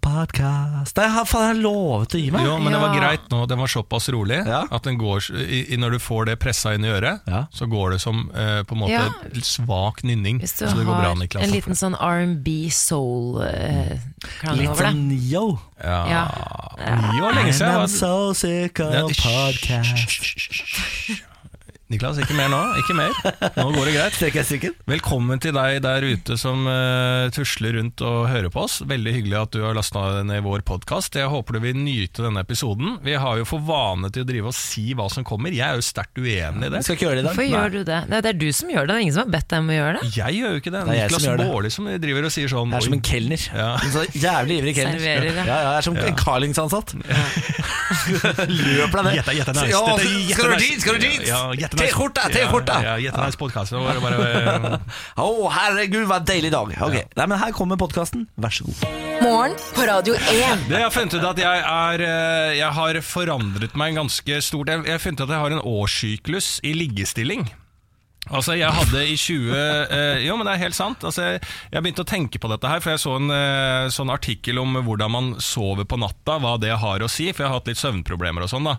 Podcast Det har faen jeg lovet å gi meg. Jo, men det var greit nå. Den var såpass rolig Ja. at den går i, i, når du får det pressa inn i øret, Ja. så går det som eh, på en måte Ja. svak nynning. Hvis du Så det går bra, har Niklas. en liten sånn R&B soul-klang Litt over det. sånn Neo. ja. Ja. Ni år lenge And I'm siden. so sick Ja, of hysj, podcast. Niklas, ikke mer nå. Ikke mer. Nå går det greit. Strekker strikken? Velkommen til deg der ute som uh, tusler rundt og hører på oss. Veldig hyggelig at du har lasta ned vår podkast. Jeg håper du vil nyte denne episoden. Vi har jo for vane til å drive og si hva som kommer. Jeg er jo sterkt uenig i det. Jeg skal ikke gjøre det i dag. Hvorfor gjør du det? Nei, det er du som gjør det, det er ingen som har bedt deg om å gjøre det. Jeg gjør jo ikke det. Det er som Niklas. Baarli som driver og sier sånn Jeg er som en «Oi, kelner. Ja. En så jævlig ivrig kelner. Serverer det. Ja, ja, jeg er som en Carlings-ansatt. Løper deg ned. Gjett deg, nice. Ja, er skal du dit? Skal du dit? Ja. T-skjorte, T-skjorte! Ja, ja, gjette nice Å, Å, herregud, hva en deilig dag. Ok, Nei, men Her kommer podkasten. Vær så god. Morgen på Radio 1. Det jeg har funnet ut at jeg er eh, Jeg har forandret meg ganske stort. Jeg jeg har funnet ut at jeg har en årssyklus i liggestilling. Altså Jeg hadde i 20 eh, Jo, men det er helt sant. Altså Jeg, jeg begynte å tenke på dette her, for jeg så en eh, sånn artikkel om hvordan man sover på natta, hva det har å si. For jeg har hatt litt søvnproblemer og sånn. da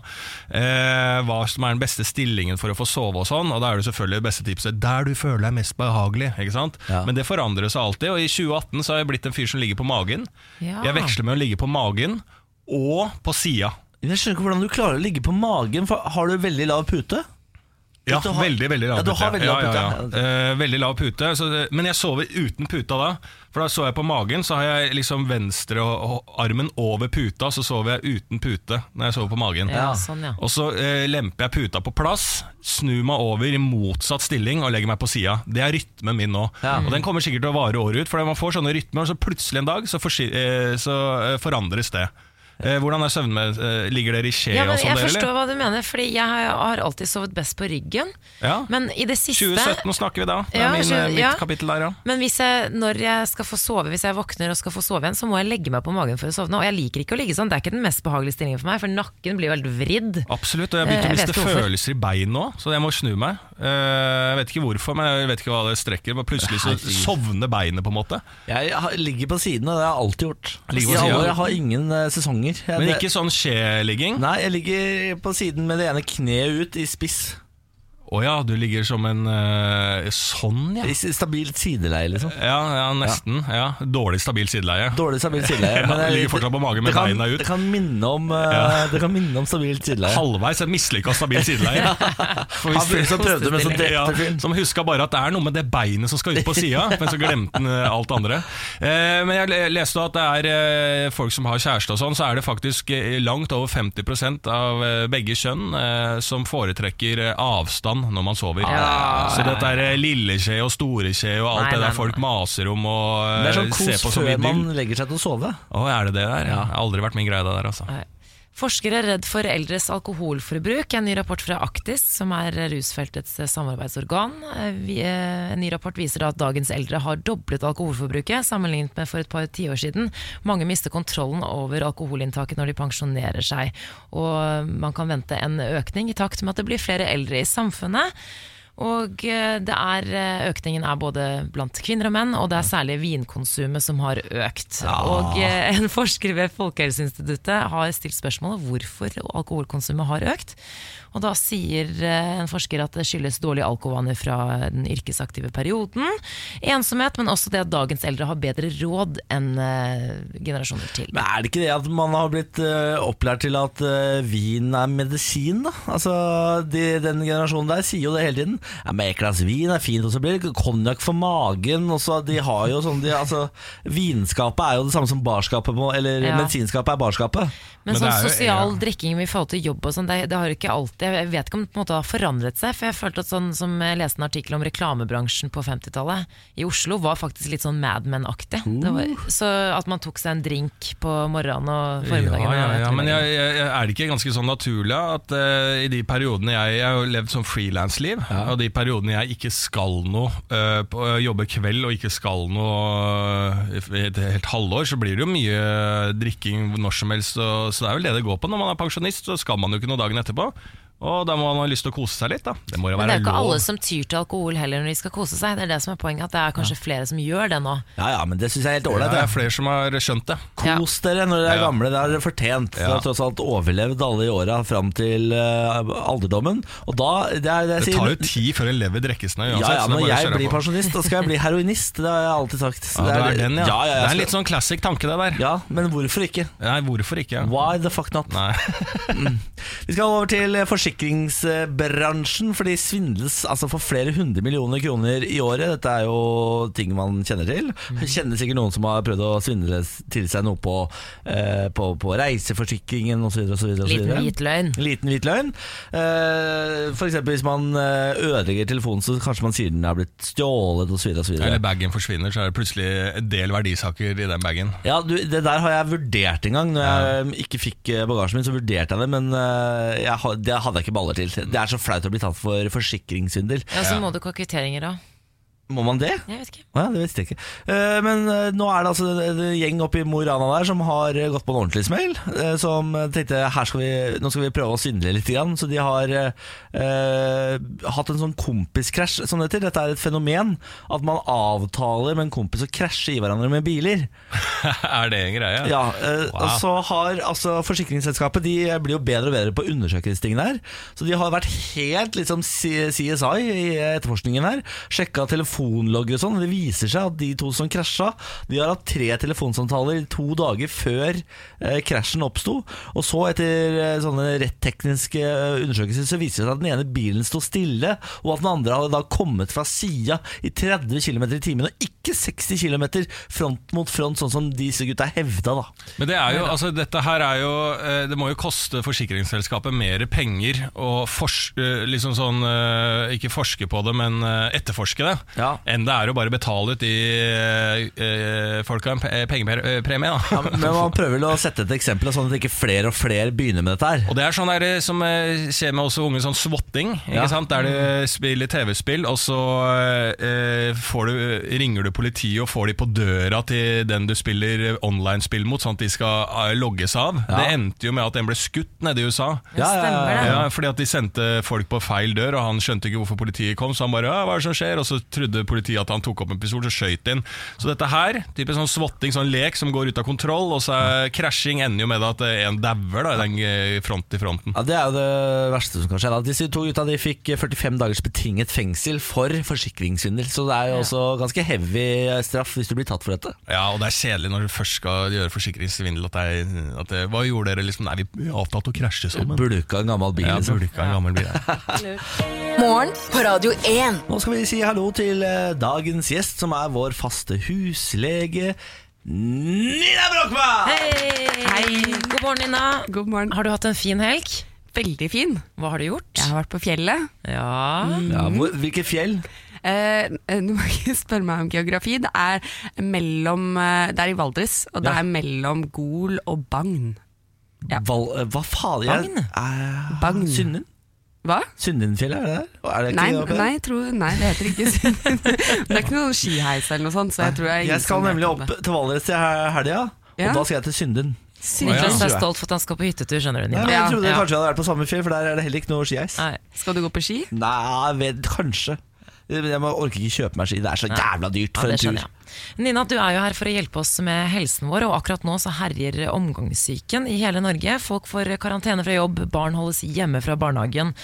eh, Hva som er den beste stillingen for å få sove og sånn. Og da er det selvfølgelig det beste tipset der du føler deg mest behagelig. Ikke sant? Ja. Men det forandrer seg alltid. Og i 2018 så har jeg blitt en fyr som ligger på magen. Ja. Jeg veksler med å ligge på magen og på sida. Jeg skjønner ikke hvordan du klarer å ligge på magen. For har du veldig lav pute? Ja, har- veldig, veldig lav Ja, pute. har veldig lav pute, ja, ja. ja. Eh, veldig lav pute. Så men jeg sover uten puta da. For da så jeg på magen, så har jeg liksom venstre og, og armen over puta, så sover jeg uten pute når jeg sover på magen. Ja, sånn, ja. Og så uh, lemper jeg puta på plass, snur meg over i motsatt stilling og legger meg på sida. Det er rytmen min nå. Ja. Og den kommer sikkert til å vare året ut, for man får sånne rytmer, og så plutselig en dag så, for, uh, så eh, forandres det. Eh, hvordan er søvn eh, Ligger dere i skje Ja, men og sånn, jeg forstår hva du mener, Fordi jeg har, alltid sovet best på ryggen. Ja. Men i det siste 2017 snakker vi da. Det er Ja, min, tjue- eh, mitt ja. kapittel der, ja. Men hvis jeg, når jeg skal få sove, hvis jeg våkner og skal få sove igjen, så må jeg legge meg på magen for å sovne. Og jeg liker ikke å ligge sånn, det er ikke den mest behagelige stillingen for meg, for nakken blir veldig vridd. Absolutt, og jeg begynte å miste følelser i bein nå, så jeg må snu meg. Eh, Jeg vet ikke hvorfor, men jeg vet ikke hva det strekker. Men plutselig så sovner beinet, på en måte. Jeg ligger på siden, og det har jeg alltid gjort. Jeg, på siden. Jeg har ingen eh, sesonger. Jeg, Men ikke sånn skjeligging. Nei, jeg ligger på siden med det ene kneet ut i spiss. Å ja, du ligger som en eh, Sånn, ja. I s- stabilt sideleie, liksom. Ja, ja nesten. Ja. Dårlig stabil sideleie. Dårlig stabilt sideleie. Ja, men jeg- ligger fortsatt på magen med det kan, beina ut. Det kan minne om, eh, det kan minne om stabilt sideleie. Halvveis en mislykka stabil sideleie. For Han fyren som prøvde ja, drepte Som huska bare at det er noe med det beinet som skal ut på sida, men så glemte han eh, alt andre. Eh, men jeg le- leste at det er eh, folk som har kjæreste og sånn, så er det faktisk eh, langt over 50% av eh, begge kjønn eh, som foretrekker eh, avstand når man sover. Så dette er lille lilleskje og storeskje og alt Nei, det nei, der folk maser om og Det er eh, sånn ser kos på før man legger seg til å sove. Å, er det det der? Ja. Jeg har aldri vært min greie det der, altså. Forskere er redd for eldres alkoholforbruk. En ny rapport fra Aktis, som er rusfeltets samarbeidsorgan. Eh, eh, En ny rapport viser at dagens eldre har doblet alkoholforbruket sammenlignet med for et par tiår siden. Mange mister kontrollen over alkoholinntaket når de pensjonerer seg. Og man kan vente en økning i takt med at det blir flere eldre i samfunnet. Og eh, det er, eh, økningen er både blant kvinner og menn, og det er særlig vinkonsumet som har økt. Og eh, en forsker ved Folkehelseinstituttet har stilt spørsmålet hvorfor alkoholkonsumet har økt. Og da sier eh, en forsker at det skyldes dårlige alkoholvaner fra den yrkesaktive perioden, ensomhet, men også det at dagens eldre har bedre råd enn eh, generasjoner til. Men er det ikke det at man har blitt eh, opplært til at vin er medisin, da? Altså, de, Den generasjonen der sier jo det hele tiden. Ja, men Et glass vin er fint, og så blir det konjakk for magen. Og så De har jo sånn de, altså, Vinskapet er jo det samme som barskapet, eller Ja. medisinskapet er barskapet. Men, Men sånn er jo- sosial ja. drikking i forhold til jobb og sånn, det, det har jo ikke alltid Jeg vet ikke om det på en måte har forandret seg, for jeg følte at sånn som jeg leste en artikkel om reklamebransjen på 50-tallet i Oslo, var faktisk litt sånn Mad Men-aktig. Uh. Så at man tok seg en drink på morgenen og formiddagen. Ja, ja, ja, men jeg, jeg, jeg- er det ikke ganske sånn naturlig at uh, i de periodene jeg, jeg har levd som frilansliv, og de periodene jeg ikke skal noe, uh, på, jobber kveld og ikke skal noe uh, et helt halvår, så blir det jo mye drikking når som helst. Og, så det er vel det det går på. Når man er pensjonist, så skal man jo ikke noe dagen etterpå. Og da må man ha lyst til å kose seg litt, da. Det må jo Men det være er jo ikke lov. alle som tyr til alkohol heller når de skal kose seg. Det er det som er poenget, at det er kanskje flere som gjør det nå. Ja ja, men det syns jeg er helt Ja, ålreit. det Ja, er flere som har skjønt det. Kos dere når dere er Ja. gamle, det har dere fortjent. Dere har tross alt overlevd alle de åra fram til eh, alderdommen. Og da, det er det jeg Det sier tar jo tid før en lever drekkes ned ja, uansett. ja, så det er Når bare å jeg kjøre blir på. pensjonist, da skal jeg bli heroinist. Det har jeg alltid sagt. Så Ja, det er den, ja. ja, ja, jeg det er en skal- litt sånn classic tanke, det der. ja, men hvorfor ikke? Nei, hvorfor ikke? Why the fuck not? Nei. Vi skal over til forsikringsbransjen, for de svindles altså for flere hundre millioner kroner i året. Dette er jo ting man kjenner til. Kjenner sikkert noen som har prøvd å svindle til seg noe på, eh, på, på reiseforsikringen osv. Liten hvit løgn. Liten hvit løgn. Eh, for eksempel hvis man eh, ødelegger telefonen, så kanskje man sier den er blitt stjålet osv. Eller bagen forsvinner, så er det plutselig en del verdisaker i den bagen. Ja, du, Det der har jeg vurdert en gang. Når jeg um, ikke fikk eh, bagasjen min, så vurderte jeg det, men eh, jeg, det hadde jeg ikke baller til. Det er så flaut å bli tatt for forsikringssvindel. Ja, så må du ha kvitteringer da. Må man det? Jeg vet ikke. Ja, det visste jeg ikke. Eh, Men eh, nå er det altså en en gjeng oppe i Mo i Rana der som har gått på en ordentlig smell. eh, Som tenkte her skal vi, nå skal vi prøve å svindle litt. Grann. Så de har eh, hatt en sånn kompiskrasj, som det heter. Dette er et fenomen. At man avtaler med en kompis å krasje i hverandre med biler. er det en greie? Ja, eh, Wow. og så har altså Forsikringsselskapet De blir jo bedre og bedre på å undersøke disse tingene her Så de har vært helt liksom CSI i etterforskningen her Sjekka telefonlogger og sånn Det viser seg at de to som krasja De har hatt tre telefonsamtaler to dager før eh, krasjen oppstod Og så etter eh, sånne rett tekniske undersøkelser Så viser det seg at den ene bilen stod stille Og at den andre hadde da kommet fra sida I 30 km i timen Og ikke 60 km front mot front Sånn som disse gutta hevda da Men det er jo, altså dette her er jo eh, Det må jo koste forsikringsselskapet mer penger å fors eh, liksom sånn eh, Ikke forske på det, men eh, etterforske det. Ja. Enn det er å bare betale ut de eh, eh, folka en pengepremie. Da. Ja, men man prøver vel å sette et eksempel Sånn at ikke flere og flere begynner med dette her Og det er sånn der, eh, som eh, skjer med også unge sånn swatting, ikke Ja. sant? der du spiller TV-spill, og så eh, får du, ringer du politiet og får de på døra til den du spiller online-spill mot, sånn at de skal eh, logges av. Ja. Det endte jo med at den ble skutt nede i USA. Ja, ja, ja, Ja, fordi at de sendte folk på feil dør, og han skjønte ikke hvorfor politiet kom, så han bare ja, 'hva er det som skjer?' Og så trodde politiet at han tok opp en pistol, så skøyt de inn. Så dette her, type sånn swatting, sånn lek som går ut av kontroll, og så er krasjing ender jo med at en dauer i den eh, front til fronten. Ja, Det er jo det verste som kan skje. da. Disse to gutta de fikk 45 dagers betinget fengsel for forsikringssvindel. Så det er jo også ganske heavy straff hvis du blir tatt for dette. Ja, og det er kjedelig når du først skal gjøre forsikringssvindel. At det er, at det, hva gjorde dere? liksom? Nei, vi avtalte å krasje sammen. Bulka en gammel bil. Ja, liksom. burde ikke en gammel bil. ja. Morgen på Radio 1. Nå skal vi si hallo til eh, dagens gjest, som er vår faste huslege Nina Brochmann! Hei! God morgen, Nina. God morgen. Har du hatt en fin helg? Veldig fin. Hva har du gjort? Jeg har vært på fjellet. Ja, Ja, hvor, hvilke fjell? Eh, du må ikke spørre meg om geografi. Det er, mellom, eh, det er i Valdres, og det Ja. er mellom Gol og Bagn. Ja. Val, eh, hva faen? Jeg, Bagn? eh, Bagn. Synden? Hva? Sundinfjellet, er det der? Er det ikke Nei, det nei, tror, nei, det heter ikke Sundin. det er ikke noen skiheis eller noe sånt. Så jeg, tror jeg, Jeg skal nemlig opp det. til Valdres til helga, Ja. og da skal jeg til Synden. Niklas Ja. er stolt for at han skal på hyttetur, skjønner du, Nina. men jeg trodde ja. kanskje jeg hadde vært på samme fjell, for der er det heller ikke noe skiheis. Nei. Skal du gå på ski? Nei, ved, kanskje. Jeg må- orker ikke kjøpe meg ski. Det er så jævla dyrt for ja, en tur. jeg. Nina, du er jo her for å hjelpe oss med helsen vår, og akkurat nå så herjer omgangssyken i hele Norge. Folk får karantene fra jobb, barn holdes hjemme fra barnehagen,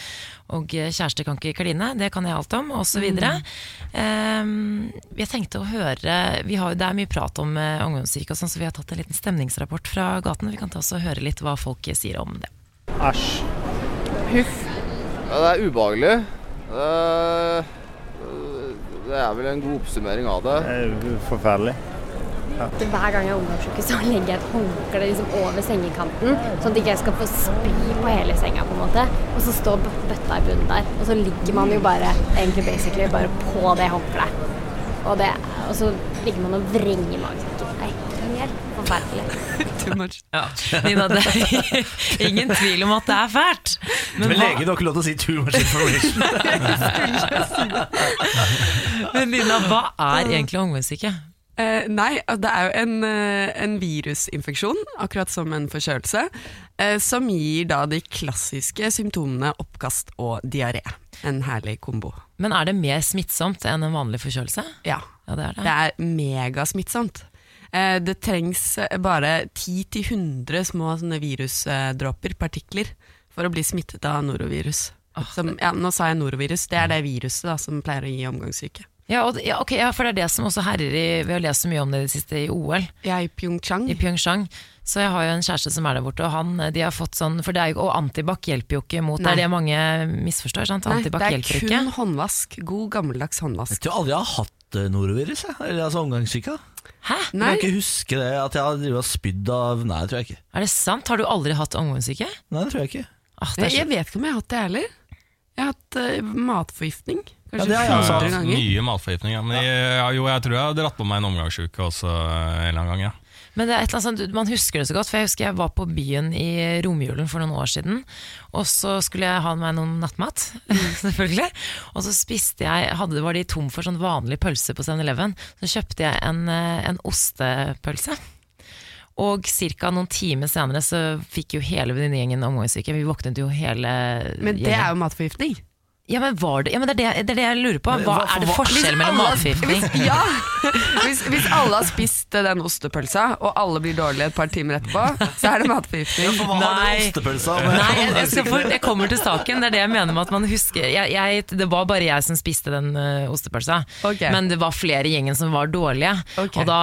og kjæreste kan ikke kline, det kan jeg alt om, osv. Mm. Um, jeg tenkte å høre vi har, Det er mye prat om eh, omgangssyke, og sånn, så vi har tatt en liten stemningsrapport fra gaten. Vi kan ta oss og høre litt hva folk sier om det. Æsj. Ja, det er ubehagelig. Eh, Det er vel en god oppsummering av det. Det er forferdelig. Hver gang jeg er omgangssyke, så legger jeg et håndkle liksom over sengekanten, sånn at jeg ikke skal få spy på hele senga, på en måte. Og så står bøtta i bunnen der. Og så ligger man jo bare egentlig basically bare på det håndkleet. Og, og så ligger man og vrenger magesekken. Helt forferdelig. Too much. Ja, Nina, det er ingen tvil om at det er fælt. Men Men legen har ikke lov til å si too much information. Men Nina, hva er egentlig omgangssyke? Eh, nei, det er jo en, eh, en virusinfeksjon, akkurat som en forkjølelse, eh, som gir da de klassiske symptomene oppkast og diaré. En herlig kombo. Men er det mer smittsomt enn en vanlig forkjølelse? Ja, Ja, det er det. det er megasmittsomt. Eh, det trengs eh, bare 10-100 små sånne virusdråper, partikler, for å bli smittet av norovirus. Som, ja, nå sa jeg norovirus, det er det viruset da, som pleier å gi omgangssyke. Ja, og, ja, okay, ja, for det er det som også herrer i Vi har lest så mye om det i det siste i OL, er i Pyeongchang. i Pyeongchang. Så jeg har jo en kjæreste som er der borte, og han, de har fått sånn For det er jo, og antibac hjelper jo ikke mot Det er det mange misforstår, sant? Nei, Antibac det er kun ikke. håndvask. God gammeldags håndvask. Jeg tror aldri jeg har hatt eh, norovirus, jeg. Eller altså omgangssyke. Hæ? Jeg kan ikke huske det, at jeg har spydd av Nei, det tror jeg ikke. Er det sant? Har du aldri hatt omgangssyke? Nei, det tror jeg ikke. Ah, det er jeg, jeg vet ikke om jeg har hatt det heller. Jeg har hatt uh, matforgiftning. Ja, det har jeg også hatt. Mye matforgiftning. Ja. Men jeg, jo, jeg tror jeg har dratt på meg en omgangssyke også eh, en eller annen gang. Ja. Men annet man husker det så godt, for jeg husker jeg var på byen i romjulen for noen år siden, og så skulle jeg ha med meg noen nattmat, selvfølgelig, og så spiste jeg, hadde, var de tom for sånn vanlig pølse på 7-Eleven, så kjøpte jeg en, eh, en ostepølse. Og ca. noen timer senere så fikk jo hele venninnegjengen omgangssyke. Vi våknet jo hele Men det gjengen. er jo matforgiftning. Ja, men, var det, ja, men det, er det, det er det jeg lurer på. Hva, hva- er det forskjell mellom matforgiftning? Hvis, ja, hvis, hvis alle har spist eh, den ostepølsa, og alle blir dårlige et par timer etterpå, så er det matforgiftning. Har Nei. Nei, jeg, jeg, for, jeg kommer til saken. Det er det jeg mener med at man husker jeg, jeg, Det var bare jeg som spiste den uh, ostepølsa, okay. men det var flere i gjengen som var dårlige. Okay. Og da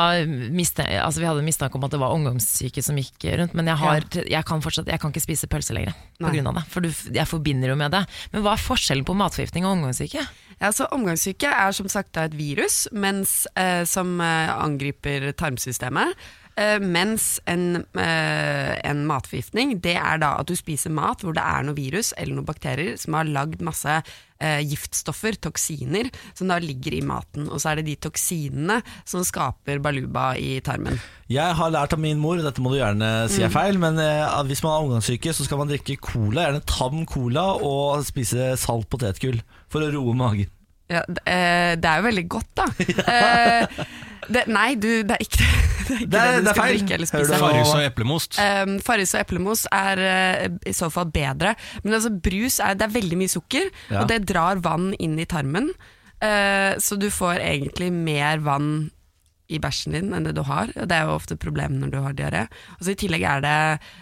miste, altså Vi hadde mistanke om at det var ungdomssyke som gikk rundt, men jeg, har, jeg, kan fortsatt, jeg kan ikke spise pølse lenger av det. For du, jeg forbinder jo med det. Men hva er forskjellen på matforgiftning og omgangssyke? Ja, så Omgangssyke er som sagt et virus mens, eh, som eh, angriper tarmsystemet. Eh, mens en, eh, en matforgiftning det er da at du spiser mat hvor det er noe virus eller noen bakterier som har lagd masse eh, giftstoffer, toksiner, som da ligger i maten. Og så er det de toksinene som skaper baluba i tarmen. Jeg har lært av min mor, dette må du gjerne si Mm. er feil, men eh, hvis man er omgangssyke, så skal man drikke cola, gjerne tam cola, og spise salt potetgull for å roe magen. Ja, det er jo veldig godt, da. Eh, det, nei, du, det er ikke det. Det er, ikke Det det, det er feil. drikke eller spise. Farris og eplemost. Um, Farris og eplemos er uh, i så fall bedre. Men altså brus er, det er veldig mye sukker, Ja. og det drar vann inn i tarmen. Uh, så du får egentlig mer vann i bæsjen din enn det du har. Og det er jo ofte problemet når du har diaré. Og så I tillegg er det,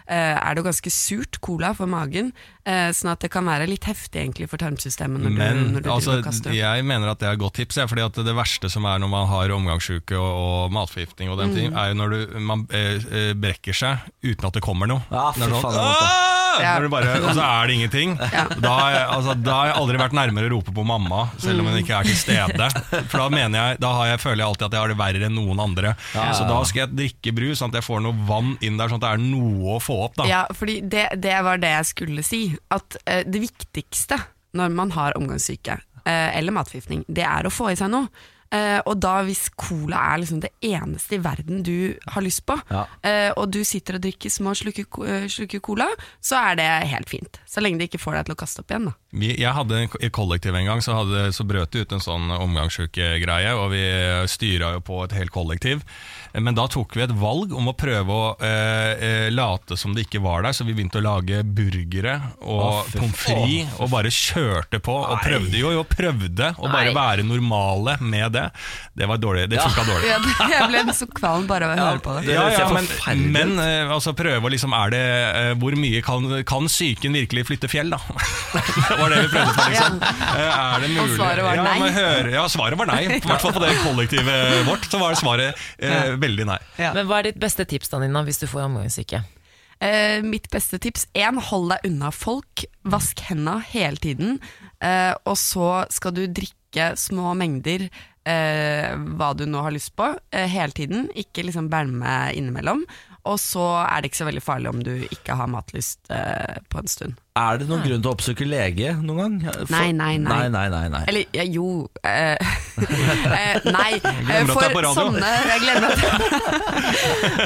eh, er det ganske surt cola for magen, eh, sånn at det kan være litt heftig egentlig for tarmsystemet når du, Men når du altså, kaster. jeg mener at det er et godt tips. Ja, fordi at Det verste som er når man har omgangssjuke og, og matforgiftning, og den Mm. ting, er jo når du, man eh, eh, brekker seg uten at det kommer noe. Ja, Det er fy faen, det Ja. Når du bare, og så er det ingenting. Da, har jeg, altså, da har jeg aldri vært nærmere å rope på mamma, selv om hun ikke er til stede. For da mener jeg, da har jeg, føler jeg alltid at jeg har det verre enn noen andre. Så da skal jeg drikke brus, sånn at jeg får noe vann inn der, sånn at det er noe å få opp. da Ja, fordi det, det var det jeg skulle si. At uh, det viktigste når man har omgangssyke eh, eller matforgiftning, det er å få i seg noe. Eh, og da hvis cola er liksom det eneste i verden du har lyst på, Ja. eh, og du sitter og drikker små slukker, eh, slukker cola, så er det helt fint. Så lenge det ikke får deg til å kaste opp igjen. Da. Vi, jeg hadde I kollektiv en gang så, hadde, så brøt det ut en sånn omgangssjukegreie, og vi styra jo på et helt kollektiv. Men da tok vi et valg om å prøve å eh, eh, late som det ikke var der, så vi begynte å lage burgere og fy pommes frites, og bare kjørte på. Og prøvde jo, jo prøvde å bare være normale med det. Det var dårlig, det funka dårlig. Ja, jeg ble så kvalm bare av å høre på det. Det Ja, ja, men, men eh, altså prøve å liksom Er det eh, Hvor mye kan, kan psyken virkelig flytte fjell, da? det var det vi prøvde på, liksom. Eh, er det mulig? svaret var nei. men høre, ja, svaret var nei. I hvert fall på det kollektivet vårt, så var svaret eh, veldig nei. Ja. Men hva er ditt beste tips da, Nina, hvis du får omgangssyke? Uh, mitt beste tips En, hold deg unna folk. Vask henda hele tiden. Uh, og så skal du drikke små mengder eh, hva du nå har lyst på, eh, hele tiden. Ikke liksom bælme innimellom. Og så er det ikke så veldig farlig om du ikke har matlyst eh, på en stund. Er det noen grunn til å oppsøke lege noen gang? For- Nei, nei, nei. nei, nei, nei. Eller ja, jo eh, eh, Nei. For sånne.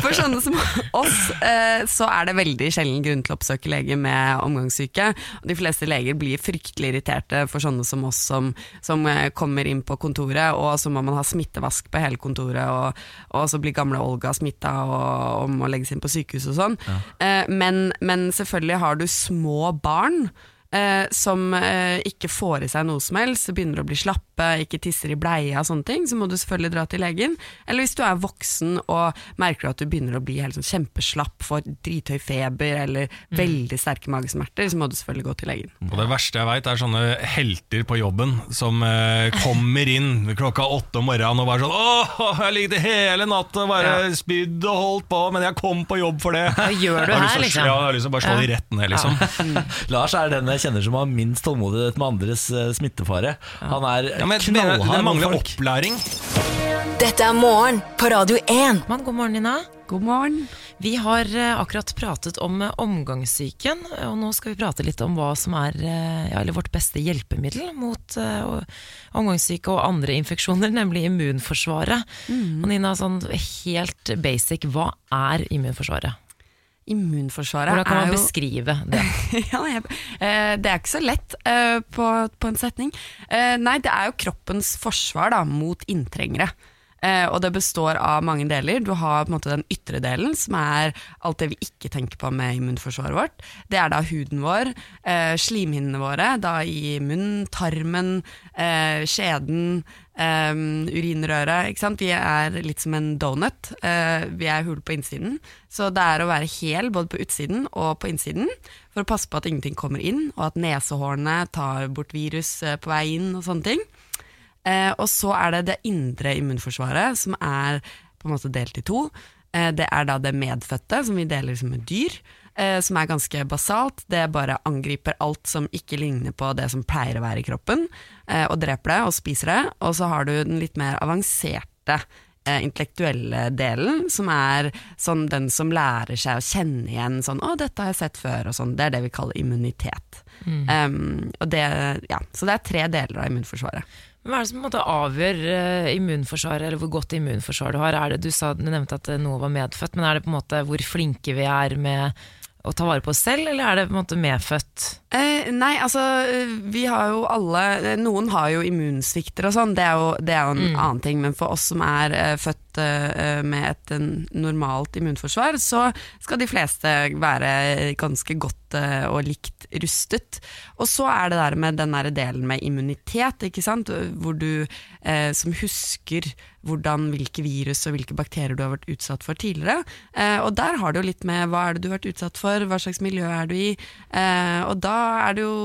For sånne som oss, eh, så er det veldig sjelden grunn til å oppsøke lege med omgangssyke. De fleste leger blir fryktelig irriterte for sånne som oss som, som eh, kommer inn på kontoret, og så må man ha smittevask på hele kontoret, og, og så blir gamle Olga smitta og, og må legges inn på sykehus og sånn. Eh, men, men selvfølgelig har du små barn. Eh, som eh, ikke får i seg noe som helst, begynner å bli slappe, ikke tisser i bleia og sånne ting, så må du selvfølgelig dra til legen. Eller hvis du er voksen og merker at du begynner å bli helt sånn kjempeslapp, får drithøy feber eller veldig sterke magesmerter, så må du selvfølgelig gå til legen. Og det verste jeg veit, er sånne helter på jobben som eh, kommer inn klokka åtte om morgenen og bare sånn Åh, jeg ligget hele natta og bare spydd og holdt på, men jeg kom på jobb for det'. Hva gjør du her, å- liksom? Ja, jeg har lyst til å bare slå de rettene ned, liksom. Lars er den jeg kjenner som har minst tålmodighet med andres eh, smittefare. Han er Ja, men knallhard det mot mangler folk. opplæring. Dette er morgen på Radio 1. Man, god morgen, Nina. God morgen. Vi har eh, akkurat pratet om eh, omgangssyken, og nå skal vi prate litt om hva som er eh, ja, eller vårt beste hjelpemiddel mot uh, omgangssyke og andre infeksjoner, nemlig immunforsvaret. Og Nina, sånn helt basic, hva er immunforsvaret? Immunforsvaret Hvordan kan er man jo beskrive det? ja, jeg, eh, det er ikke så lett eh, på, på en setning. Eh, nei, det er jo kroppens forsvar da, mot inntrengere. Eh, og det består av mange deler. Du har på en måte den ytre delen, som er alt det vi ikke tenker på med immunforsvaret vårt. Det er da huden vår, eh, slimhinnene våre, da i munnen, tarmen, eh, skjeden, eh, urinrøret. Ikke sant? Vi er litt som en donut. Eh, vi er hul på innsiden. Så det er å være hel både på utsiden og på innsiden for å passe på at ingenting kommer inn, og at nesehårene tar bort virus eh, på vei inn og sånne ting. Eh, og så er det det indre immunforsvaret, som er på en måte delt i to. Eh, det er da det medfødte, som vi deler liksom med dyr, eh, som er ganske basalt. Det bare angriper alt som ikke ligner på det som pleier å være i kroppen, eh, og dreper det og spiser det. Og så har du den litt mer avanserte eh, intellektuelle delen, som er sånn den som lærer seg å kjenne igjen sånn 'Å, dette har jeg sett før', og sånn. Det er det vi kaller immunitet. Um, og det, ja, så det er tre deler av immunforsvaret. Hva er det som på en måte avgjør eh, immunforsvaret, eller hvor godt immunforsvar du har? Er det, du, sa, du nevnte at eh, noe var medfødt, men er det på en måte hvor flinke vi er med å ta vare på oss selv, eller er det på en måte medfødt? Eh, nei, altså eh, vi har jo alle Noen har jo immunsvikter og sånn, det er jo, det er jo en annen ting. Men for oss som er eh, født eh, med et eh, normalt immunforsvar, så skal de fleste være ganske godt og likt rustet. Og så er det der med den der delen med immunitet, ikke sant? hvor du eh, som husker hvordan, hvilke virus og hvilke bakterier du har vært utsatt for tidligere. Eh, og der har det jo litt med hva er det du har vært utsatt for, hva slags miljø er du i. Eh, og da er det jo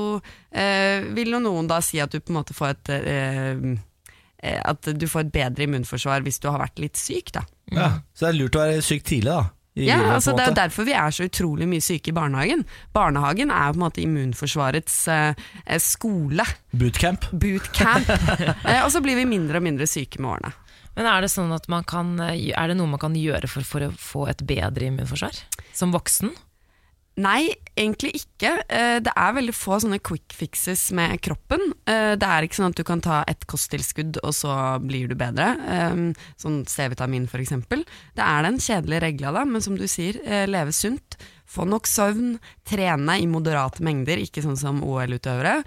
eh, Vil jo noen da si at du på en måte får et eh, eh, At du får et bedre immunforsvar hvis du har vært litt syk, da. Ja, så det er lurt å være syk tidlig, da. Ja, livet, altså Det er jo derfor vi er så utrolig mye syke i barnehagen. Barnehagen er jo på en måte immunforsvarets eh, eh, skole. Bootcamp. Bootcamp. eh, og så blir vi mindre og mindre syke med årene. Men er det sånn at man kan, eh, er det noe man kan gjøre for, for å få et bedre immunforsvar? Som voksen? Nei, egentlig ikke. Eh, Det er veldig få sånne quick fixes med kroppen. Eh, Det er ikke sånn at du kan ta et kosttilskudd og så blir du bedre. Eh, Sånn C-vitamin eksempel. Det er den kjedelige regla da, men som du sier, leve sunt. Få nok søvn, trene i moderate mengder, ikke sånn som OL-utøvere.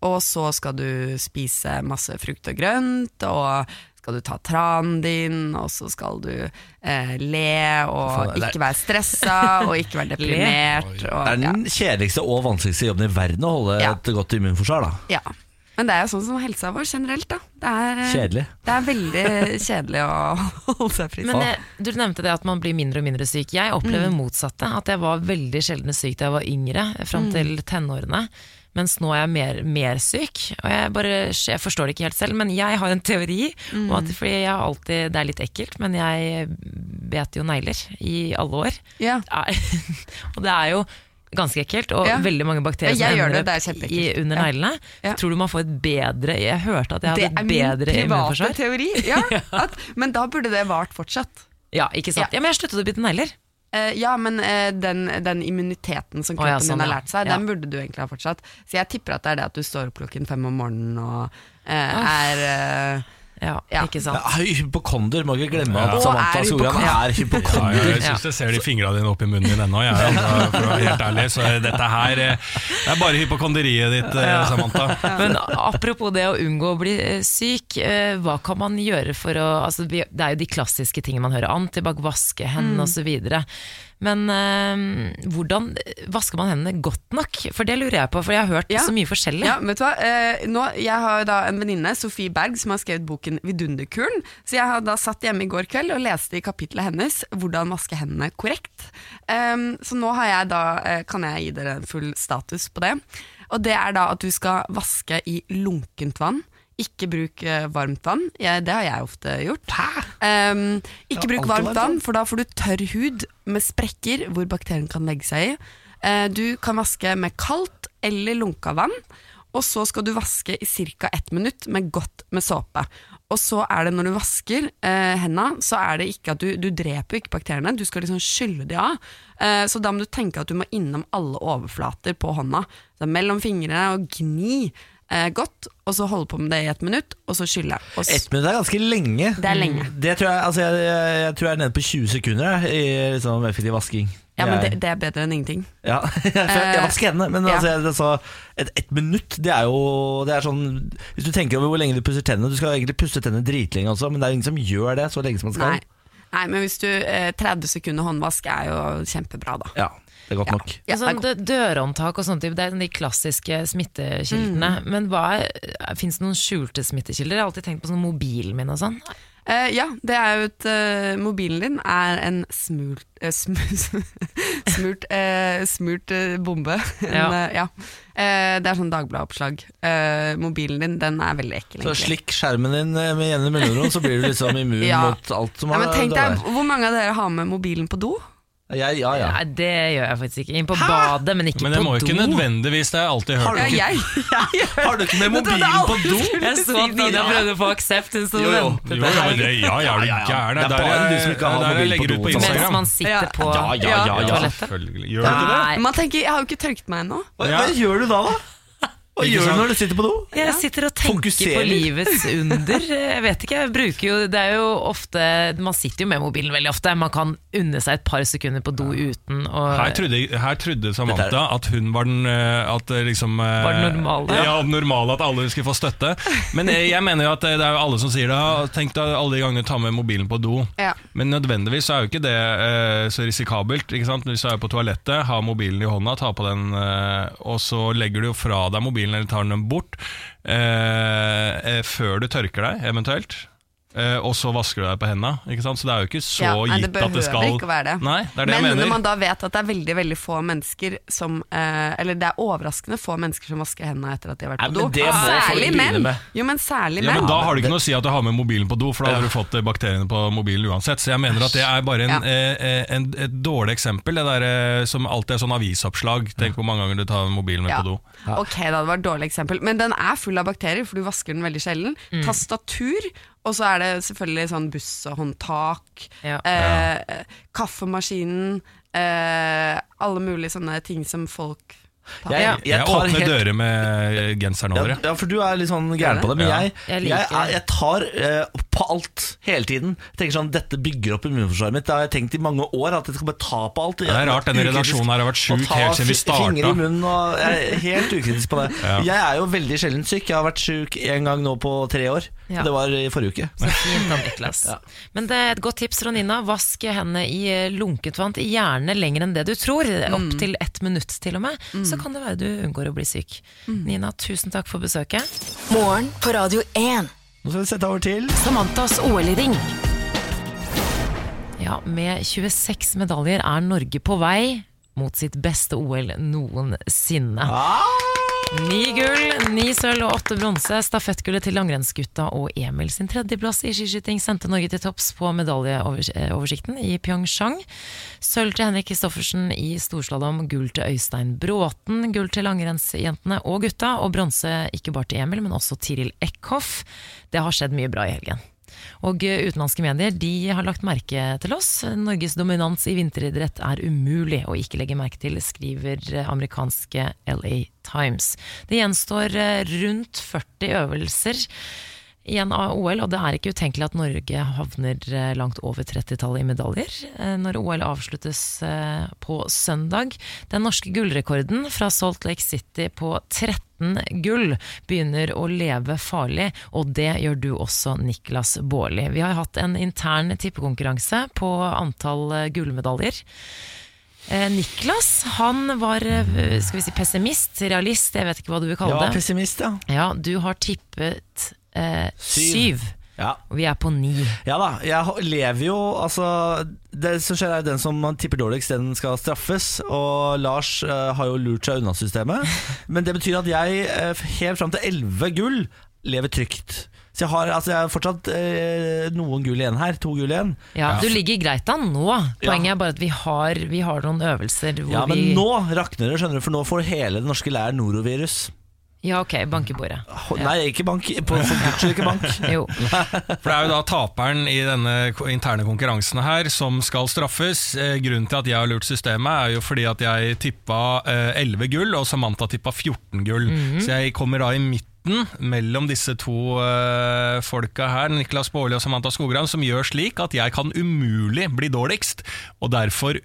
Og så skal du spise masse frukt og grønt, og skal du ta tranen din, og så skal du eh, le, og Faen, det er- ikke være stressa, og ikke være deprimert. Det er den kjedeligste og vanskeligste jobben i verden å holde Ja. et godt immunforsvar. da ja. Men det er jo sånn som helsa vår generelt, da. Det er, eh, Kjedelig. Det er veldig kjedelig å holde seg frisk. Men jeg, du nevnte det at man blir mindre og mindre syk. Jeg opplever motsatte. At jeg var veldig sjelden syk da jeg var yngre, fram til tenårene. Mens nå er jeg mer, mer syk. Og jeg, bare, jeg forstår det ikke helt selv, men jeg har en teori. om at, fordi jeg har alltid, Det er litt ekkelt, men jeg bet jo negler i alle år. Ja. og det er jo ganske ekkelt, og Ja. veldig mange bakterier Ja, som ender er opp i, under neglene. Ja. Tror du man får et bedre Jeg hørte at jeg hadde Det er min private teori. Men da burde det vart fortsatt. Ja, ikke sant? Men jeg sluttet å bite negler. Eh, ja, men uh, den, den immuniteten som Å, ja, sånn, din har lært seg, Ja. den burde du egentlig ha fortsatt. Så jeg tipper at det er det at du står opp klokken fem om morgenen og uh, er Ja, Ja. ikke sant. Ja, hypokonder, må ikke glemme Ja. at Samantha Soran er hypokonder. er Ja, jeg syns jeg ser de fingra dine oppi munnen din ennå, jeg, altså, for å være helt ærlig. Så dette her eh, det er bare hypokonderiet ditt, eh, Samantha. Men apropos det å unngå å bli eh, syk, hva kan man gjøre for å altså, Det er jo de klassiske tingene man hører. Antibac, vaske hendene Mm. osv. Men eh, hvordan vasker man hendene godt nok? For det lurer jeg på, for jeg har hørt Ja. så mye forskjellig. Ja, vet du hva? Eh, nå, jeg har da en venninne, Sofie Berg, som har skrevet boken Vidunderkuren. Så jeg har da satt hjemme i går kveld og leste i kapittelet hennes hvordan vaske hendene korrekt. Ehm, så nå har jeg da, eh, kan jeg gi dere en full status på det. Og det er da at du skal vaske i lunkent vann. Ikke bruk eh, varmt vann. Jeg, det har jeg ofte gjort. Um, ikke bruk varmt vann, for da får du tørr hud med sprekker hvor bakterien kan legge seg i. Uh, du kan vaske med kaldt eller lunka vann, og så skal du vaske i ca. ett minutt med godt med såpe. Og så er det når du vasker uh, henda, så er det ikke at du, du dreper ikke bakteriene, du skal liksom skylle de av. Uh, så da må du tenke at du må innom alle overflater på hånda. Så mellom fingrene og gni eh, godt, og så holde på med det i ett minutt, og så skylle. Og s- Ett minutt er ganske lenge. Det er lenge. Det tror jeg, altså jeg, jeg, jeg tror jeg er nede på 20 sekunder jeg, i liksom effektiv vasking. ja, men det, Jeg- det er bedre enn ingenting. Ja, jeg, jeg vasker hendene, men ja. altså, jeg, altså, et, minutt det er jo det er sånn Hvis du tenker over hvor lenge du pusser tennene Du skal egentlig pusse tennene dritlenge også, men det er ingen som gjør det så lenge som man skal. Nei. Nei, men hvis du eh, 30 sekunder håndvask er jo kjempebra, da. Ja, det er godt nok. Ja, sånn, det er dørhåndtak og sånt, det er de klassiske smittekildene. Mm. Men hva fins det noen skjulte smittekilder? Jeg har alltid tenkt på sånn mobilen min og sånn. Uh, ja, det er jo et uh, Mobilen din er en smult uh, sm Smurt, eh, smurt eh, bombe. En, Ja. eh, ja. Eh, det er sånn Dagbladet-oppslag. Eh, mobilen din den er veldig ekkel, Så slikk skjermen din eh, med jevne mellomrom, så blir du liksom immun Ja. mot alt som Ja, men er der. Hvor mange av dere har med mobilen på do? Jeg, ja, ja. Nei, det gjør jeg faktisk ikke. Inn på badet, men ikke Men det må jo ikke nødvendigvis, det har jeg alltid hørt. Ja, jeg, jeg, Har du ikke med mobilen på do? Jeg så at Nina prøvde å få aksept, hun sto Jo, og jo. ventet. Jo, ja, det, ja, ja, er du Ja, ja, ja. gæren? Det er bare du som ikke har der jeg mobil legger på ut på do. Mens man sitter på Ja, ja, ja, ja. toalettet. Selvfølgelig. Gjør du ikke det? Man tenker, jeg har jo ikke tørket meg ennå. Hva, hva gjør du da, da? Hva gjør du når du sitter på do? jeg sitter og tenker Fokuserer. på livets under. Jeg vet ikke, jeg bruker jo Det er jo ofte Man sitter jo med mobilen veldig ofte. Man kan unne seg et par sekunder på do uten å Her trodde, her trodde Samantha at hun var den eh, At liksom eh, Var den normale? Ja, normale, at alle skulle få støtte. Men eh, jeg mener jo at det er jo alle som sier det. Tenk deg alle de gangene du tar med mobilen på do. Ja. Men nødvendigvis så er jo ikke det eh, så risikabelt. Ikke sant? Hvis du er på toalettet, har mobilen i hånda, tar på den, eh, og så legger du jo fra deg mobilen eller tar den bort eh, eh, før du tørker deg, eventuelt. Eh, og så vasker du deg på hendene. Så det er jo ikke så Ja, nei, det gitt at det skal ikke være det. Nei, det er det Men jeg når man da vet at det er veldig veldig få mennesker som eh, Eller det er overraskende få mennesker som vasker hendene etter at de har vært på do. det Særlig menn! med. Jo, men særlig Ja, men Da har det ikke noe å si at du har med mobilen på do, for da hadde du fått eh, bakteriene på mobilen uansett. Så jeg mener at det er bare en, Ja. eh, en, et dårlig eksempel. Det der, eh, som alltid er sånn avisoppslag. Tenk hvor mange ganger du tar mobilen med Ja. på do. Ok, da, det var et dårlig eksempel. Men den er full av bakterier, for du vasker den veldig sjelden. Mm. Tastatur, og så er det selvfølgelig sånn busshåndtak, Ja. eh, kaffemaskinen, eh, alle mulige sånne ting som folk. Jeg, Ja. jeg Jeg åpner helt dører med genseren ja, over. Ja, ja, for du er litt sånn gæren på det, men Ja. jeg, Jeg jeg, liker- jeg tar uh, på alt hele tiden. Jeg tenker sånn, Dette bygger opp immunforsvaret mitt. Det har jeg tenkt i mange år, at jeg skal bare ta på alt. Det er rart, denne redaksjonen her har vært sjuk helt siden vi starta. og Jeg er helt ukritisk på det. Ja. Jeg er jo veldig sjelden syk. Jeg har vært syk en gang nå på tre år. Ja. Det var i forrige uke. Så fint av Niklas. Men det er et godt tips fra Nina. Vask hendene i eh, lunkent vann, gjerne lenger enn det du tror. Opp til ett minutt til og med. Så kan det være du unngår å bli syk. Nina, tusen takk for besøket. Morgen på Radio 1. Nå skal vi sette over til Samantas OL-ring. Ja, med 26 medaljer er Norge på vei mot sitt beste OL noensinne. Ni gull, ni sølv og åtte bronse. Stafettgullet til langrennsgutta og Emil sin tredjeplass i skiskyting sendte Norge til topps på medaljeoversikten i Pyeongchang. Sølv til Henrik Kristoffersen i storslalåm, gull til Øystein Bråten, gull til langrennsjentene og gutta, og bronse ikke bare til Emil, men også Tiril Eckhoff. Det har skjedd mye bra i helgen. Og eh, utenlandske medier de har lagt merke til oss. Norges dominans i vinteridrett er umulig å ikke legge merke til, skriver eh, amerikanske LA Times. Det gjenstår eh, rundt 40 øvelser igjen av OL, og det er ikke utenkelig at Norge havner langt over 30-tallet i medaljer når OL avsluttes på søndag. Den norske gullrekorden fra Salt Lake City på 13 gull begynner å leve farlig, og det gjør du også, Niklas Baarli. Vi har hatt en intern tippekonkurranse på antall eh, gullmedaljer. Eh, Niklas han var eh, skal vi si, pessimist, realist, jeg vet ikke hva du vil kalle Ja, det. pessimist, ja. Ja, du har tippet eh, Syv. syv. Ja. Og vi er på ni. Ja da, jeg lever jo Altså, det som skjer er den som man tipper dårligst, den skal straffes. Og Lars uh, har jo lurt seg unna systemet. Men det betyr at jeg uh, helt fram til 11 gull lever trygt. Så jeg har, altså, jeg har fortsatt eh, noen gull igjen her. To gull igjen. Ja, Du ligger greit an nå. Poenget er bare at vi har, vi har noen øvelser hvor Ja, Men vi nå rakner det, skjønner du, for nå får hele den norske leiren norovirus. Ja, ok, bank i bordet. Nei, ikke bank. På, for guds ikke bank. Jo. For det er jo da taperen i denne interne konkurransen her som skal straffes. Eh, grunnen til at jeg har lurt systemet, er jo fordi at jeg tippa eh, 11 gull, og Samantha tippa 14 gull. Så jeg kommer da i midten mellom disse to uh, folka her, Niklas Baarli og Samantha Skogran, som gjør slik at jeg kan umulig bli dårligst, og derfor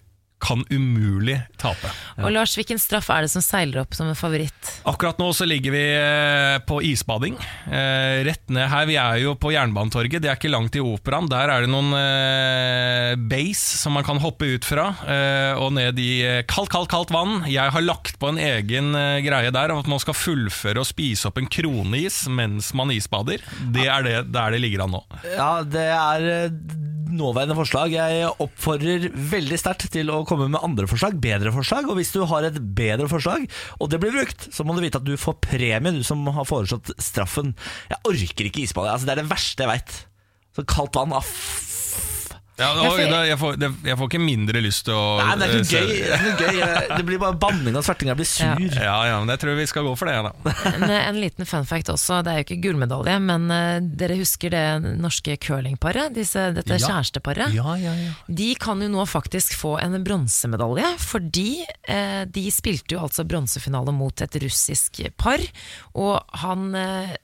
kan umulig tape. Og Lars, hvilken straff er det som seiler opp som en favoritt? Akkurat nå så ligger vi eh, på isbading. Eh, rett ned her, Vi er jo på Jernbanetorget, det er ikke langt i operaen. Der er det noen eh, base som man kan hoppe ut fra, eh, og ned i kaldt, kaldt, kaldt vann. Jeg har lagt på en egen greie der om at man skal fullføre og spise opp en kroneis mens man isbader. Det er det der det ligger an nå. Ja, det er nåværende forslag. Jeg oppfordrer veldig sterkt til å komme med andre forslag, bedre forslag. Og hvis du har et bedre forslag, og det blir brukt, så må du vite at du får premie, du som har foreslått straffen. Jeg orker ikke isbad. Altså, det er det verste jeg veit. Så kaldt vann, av... aff. Ja, Ja, jeg, da, jeg, får, det, jeg får ikke mindre lyst til å Nei, det er eh, ikke noe gøy. Det, ikke noe gøy. Det blir bare banning og sverting. Jeg blir sur. Ja, ja, men jeg tror vi skal gå for det, da. En, en liten fun fact også, det er jo ikke gullmedalje, men uh, dere husker det norske curlingparet? Disse, dette Ja. kjæresteparet? Ja, ja, ja. De kan jo nå faktisk få en bronsemedalje, fordi uh, de spilte jo altså bronsefinale mot et russisk par. Og han, uh,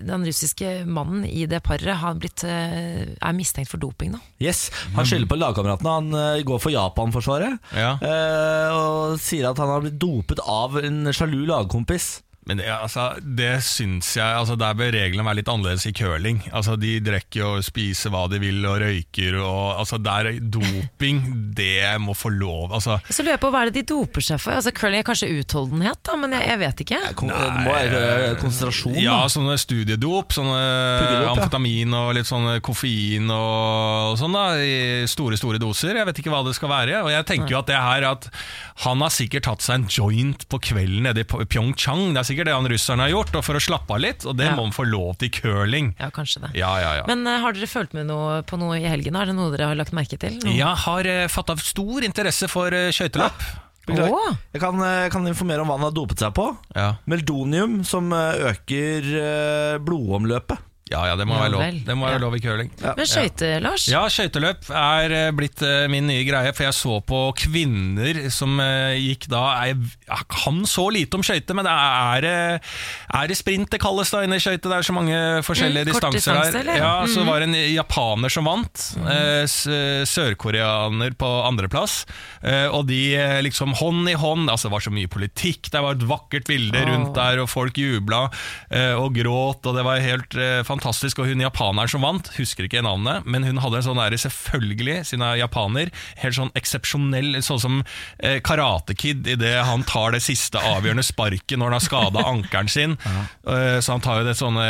den russiske mannen i det paret har blitt, eh, er mistenkt for doping nå. Yes, Han skylder på lagkameratene. Han eh, går for Japan-forsvaret. Ja. eh, og sier at han har blitt dopet av en sjalu lagkompis. Men det, altså, det syns jeg altså, Der bør reglene være litt annerledes i curling. Altså, de drikker og spiser hva de vil og røyker. Og, altså, der, doping, det må få lov. Altså, Så lurer jeg på hva er det de doper seg for? Altså Curling er kanskje utholdenhet, da, men jeg, jeg vet ikke. Nei, det må være eh, konsentrasjon. ja, sånne studiedop. Sånne Puggedop, ja. amfetamin og litt sånn koffein og, sånn. da I store, store doser. Jeg vet ikke hva det skal være. Og jeg tenker jo at det her at han har sikkert tatt seg en joint på kvelden nede i Pyeongchang. Det er sikkert det han russeren har gjort, og for å slappe av litt. Og det Ja. må han få lov til i curling. Ja, kanskje det. Ja, ja, ja. Men uh, har dere fulgt med noe, på noe i helgen? Er det noe dere har lagt merke til? Noe? Jeg har uh, fatta stor interesse for uh, skøyteløp. Beklager. Jeg kan, eh, kan informere om hva han har dopet seg på. Ja. Meldonium, som eh, øker eh, blodomløpet. Ja, ja, det må Ja være lov. Det må være Ja. lov i curling. Men skøyter, Lars? Ja, skøyteløp er eh, blitt eh, min nye greie, for jeg så på kvinner som eh, gikk da Jeg, kan så lite om skøyter, men det er, er det sprint det kalles da inne i skøyter? Det er så mange forskjellige Mm, distanser her. eller? Ja, så Mhm. var det en japaner som vant. Mm. Sørkoreaner på andreplass. Og de liksom hånd i hånd Altså det var så mye politikk, det var et vakkert bilde rundt der, og folk jubla og gråt, og det var helt eh, fantastisk. Og hun japaneren som vant, husker ikke navnet, men hun hadde en sånn der, selvfølgelig, siden hun er japaner, helt sånn eksepsjonell, sånn som eh, Karate Kid idet han tar det siste avgjørende sparket når han har skada ankelen sin. Eh, så han tar jo det sånne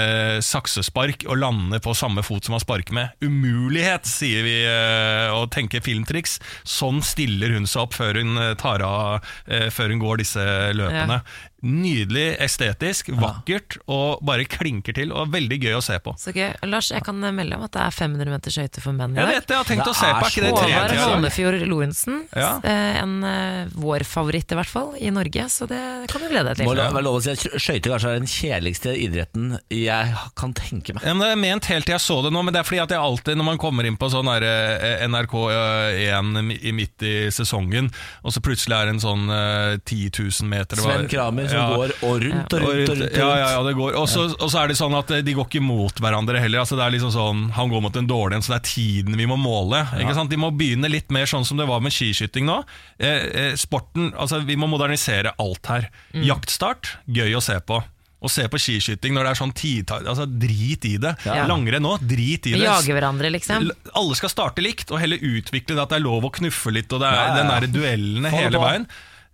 saksespark og lander på samme fot som han sparker med. Umulighet, sier vi eh, og tenker filmtriks. Sånn stiller hun seg opp før hun eh, tar av eh, Før hun går disse løpene. Nydelig, estetisk, vakkert og bare klinker til. Og veldig gøy å se på. Så gøy. Lars, jeg kan melde om at det er 500 meter skøyter for menn i Jeg vet det, jeg har tenkt Det å se på. er ikke det Håvard? Holmefjord Lorentzen, Ja. eh, en uh, vår favoritt i hvert fall, i Norge, så det kan du glede deg til. Må være lov å si at skøyter kanskje er den kjedeligste idretten jeg kan tenke meg. Ja, men det er ment helt til jeg så det nå, men det er fordi at jeg alltid, når man kommer inn på sånn der, eh, NRK1 i midt i sesongen, og så plutselig er det en sånn eh, 10 000 meter Sven Kramer som Ja. går og rundt og rundt. og rundt, og rundt. ja, ja, det går. Og så er det sånn at eh, de går ikke mot hverandre heller. Altså det er liksom sånn, Han går mot en dårlig en, så det er tiden vi må måle. Ikke sant? De må begynne litt mer sånn som det var med skiskyting nå. Eh, eh, sporten, altså Vi må modernisere alt her. Mm. Jaktstart, gøy å se på. Å se på skiskyting når det er sånn tidtall altså Drit i det. Ja. Langrenn nå, drit i det. jager hverandre, liksom. Alle skal starte likt, og heller utvikle det at det er lov å knuffe litt, og det er Ja, ja, ja. den der duellene hele veien.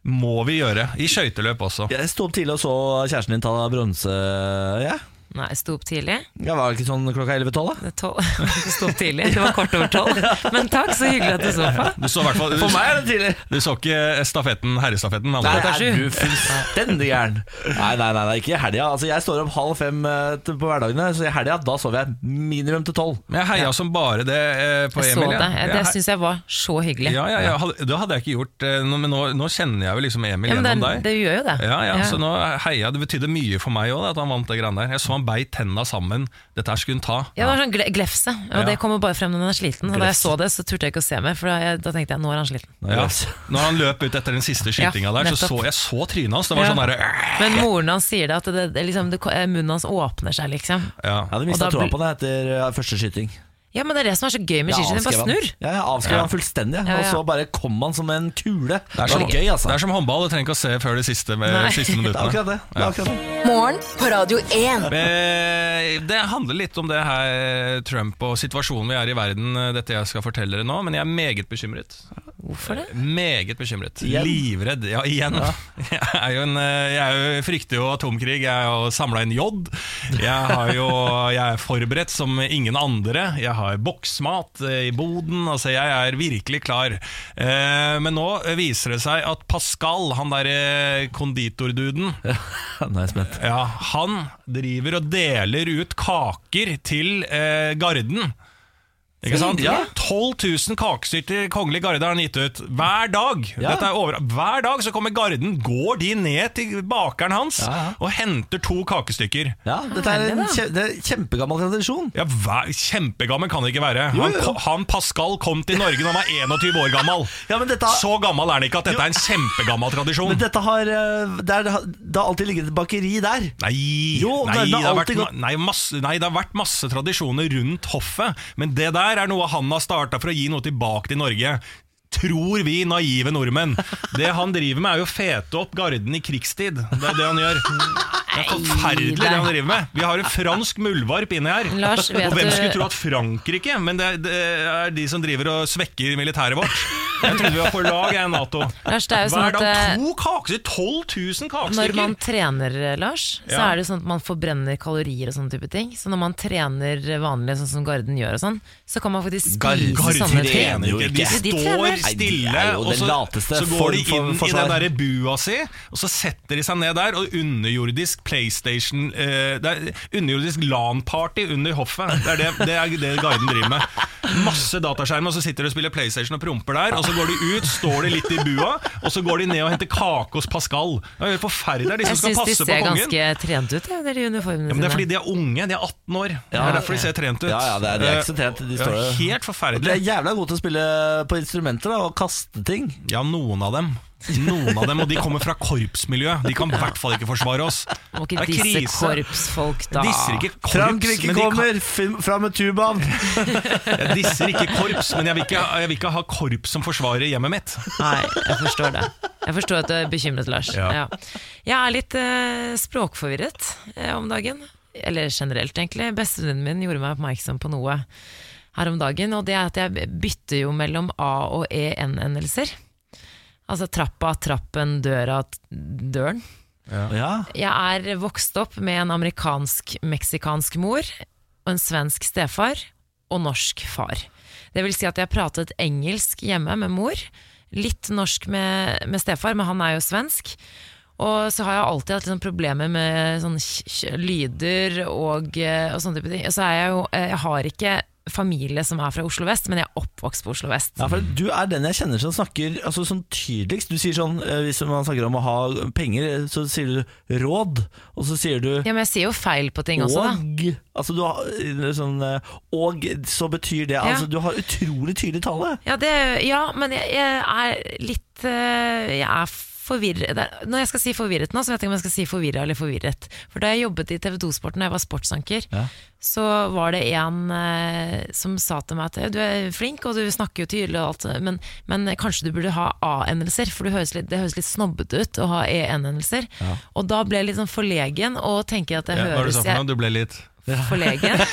Må vi gjøre. I skøyteløp også. Jeg sto opp tidlig og så kjæresten din ta bronse. Ja. Nei, sto opp tidlig. Ja, var det ikke sånn klokka 11-12? Det er. Du sto opp tidlig. Det var kort over tolv. Men takk, så hyggelig at du så på. Du så, i hvert fall, For meg er det tidlig. Du så ikke stafetten, herrestafetten? Nei, er du fullstendig gæren? Nei, nei, nei, nei, ikke i helga. Altså, jeg står opp halv fem eh, til- på hverdagene, så i helga da sover jeg minimum til tolv. Men jeg heia som bare det eh, på Jeg så Emil. det. ja. Det Jeg- syns jeg var så hyggelig. ja, ja, ja, hadde- Det hadde jeg ikke gjort, eh, nå- men nå, nå kjenner jeg jo liksom Emil Ja, men gjennom det, deg. det gjør jo det. Ja, ja, så nå heia Det betydde mye for meg òg, at han vant det greiene der. Jeg så han beit tenna sammen. Dette her skulle hun ta. Ja, det var sånn gle glefse, og Ja. det kommer bare frem når han er sliten. Og da jeg så det, så turte jeg ikke å se mer, for da, jeg, da tenkte jeg nå er han sliten. Ja. Når han løp ut etter den siste skytinga Ja, der, så nettopp. så jeg så trynet hans. Det var Ja. sånn derre Men moren hans sier det, at det, det, liksom, det, munnen hans åpner seg, liksom. ja. Jeg hadde Og mista da troa blir- på det etter ja, første skyting. Ja, men det er det som er så gøy med skiskyting. Bare snurr. Ja, jeg avskrev han fullstendig, Ja, ja. og så bare kom han som en kule. Det, er, så som, gøy, altså. det er som håndball, du trenger ikke å se før de siste, med, Nei. siste Det er minuttene. akkurat det. det, er akkurat det. Morgen på Radio 1. Eh, Det handler litt om det her Trump og situasjonen vi er i verden, eh, dette jeg skal fortelle dere nå, men jeg er meget bekymret. Hvorfor det? Meget bekymret. Igjen? Livredd. Ja, igjen. Jeg, er jo en, eh, jeg er jo, frykter jo atomkrig. Jeg har jo samla inn jod. Jeg, har jo, jeg er forberedt som ingen andre. Jeg har boksmat eh, i boden. Altså, jeg er virkelig klar. Eh, Men nå viser det seg at Pascal, han derre konditorduden er jeg spent. ja, han driver og deler ut kaker til eh, Garden. Ikke sant? Ja. 12 000 kakestykker Kongelig Garde har han gitt ut hver dag. Ja. Dette er over, hver dag så kommer Garden, går de ned til bakeren hans Ja, ja. og henter to kakestykker. Ja, dette er en kje, det er kjempegammel tradisjon. Ja, hver, Kjempegammel kan det ikke være. Han, han Pascal kom til Norge da han var 21 år gammel. Ja, men dette, Så gammel er han ikke at dette er en kjempegammel tradisjon. men dette har, eh, det, er, det har alltid ligget et bakeri der. Nei, Jo, nei, det- det det har har vært, nei, masse, nei, det har vært masse tradisjoner rundt hoffet, men det der er noe han har starta for å gi noe tilbake til Norge. Tror vi naive nordmenn. Det han driver med, er jo å fete opp garden i krigstid. Det er det han gjør. Det er forferdelig det han driver med. Vi har en fransk muldvarp inni her. Lars, Og hvem skulle tro at Frankrike Men det er, det er de som driver og svekker militæret vårt. Jeg trodde vi var på lag, jeg, Nato. Lars, det er jo sånn Hver dag eh, to kakestykker! 12 000 kakestykker! Når man trener, eh, Lars, så Ja. er det sånn at man forbrenner kalorier og sånne type ting. Så når man trener vanlig, sånn som Garden gjør og sånn, så kan man faktisk Garden spise sånne ting. trener jo ikke. De de står. Nei, stille, og så, så går de inn for inn i den der bua si, og så setter de seg ned der, og underjordisk PlayStation eh, Det er underjordisk LAN-party under hoffet. Det er det, det er det Garden driver med. Masse dataskjerm, og så sitter de og spiller PlayStation og promper der, og så går de ut, står de litt i bua, og så går de ned og henter kake hos Pascal. Det er helt forferdelig. Det er de Jeg som skal syns de ser ganske trent ut, ja, de uniformene Ja, men det er fordi de er unge, de er 18 år. Det er derfor de ser trent ut. Ja, ja, det er, de er ikke så trent. De Ja, står helt De er jævla gode til å spille på instrumenter da, og kaste ting. Ja, noen av dem. Noen av dem, Og de kommer fra korpsmiljø. De kan i hvert fall ikke forsvare oss. Må ikke disse krise. korpsfolk, da. Disser ikke korps, Frankrike men de kan, kommer, fram med tubaen! jeg disser ikke korps, men jeg vil, ikke, jeg vil ikke ha korps som forsvarer hjemmet mitt. Nei, jeg forstår det. Jeg forstår at du er bekymret, Lars. Ja. Ja. Jeg er litt eh, språkforvirret eh, om dagen. Eller generelt, egentlig. Bestevenninnen min gjorde meg oppmerksom på noe her om dagen, og det er at jeg bytter jo mellom A- og EN-endelser. Altså trappa, trappen, døra, døren. Ja, Jeg er vokst opp med en amerikansk-meksikansk mor og en svensk stefar og norsk far. Det vil si at jeg pratet engelsk hjemme med mor, litt norsk med, med stefar, men han er jo svensk. Og så har jeg alltid hatt liksom problemer med sånne lyder og, eh, og sånne type ting. Og Så er jeg jo eh, Jeg har ikke familie som er fra Oslo vest, men jeg er oppvokst på Oslo vest. Ja, for Du er den jeg kjenner som snakker altså, sånn tydeligst. Du sier sånn, eh, Hvis man snakker om å ha penger, så sier du råd, og så sier du Ja, men jeg sier jo feil på ting også, da. og. Altså, du har, eh, sånn, eh, og så betyr det altså, Du har utrolig tydelig tale. Ja, det, ja men jeg, jeg er litt Jeg er forvirret Når jeg skal si forvirret nå, så vet jeg ikke om jeg skal si forvirra eller forvirret. For da jeg jobbet i TV 2-sporten da jeg var sportsanker, Ja. så var det en eh, som sa til meg at du er flink og du snakker jo tydelig, og alt, men, men kanskje du burde ha A-endelser, for du høres litt, det høres litt snobbete ut å ha E-endelser. Og da ble jeg litt sånn forlegen og tenker at det Ja, hva var det du sa for noe? Du ble litt forlegen.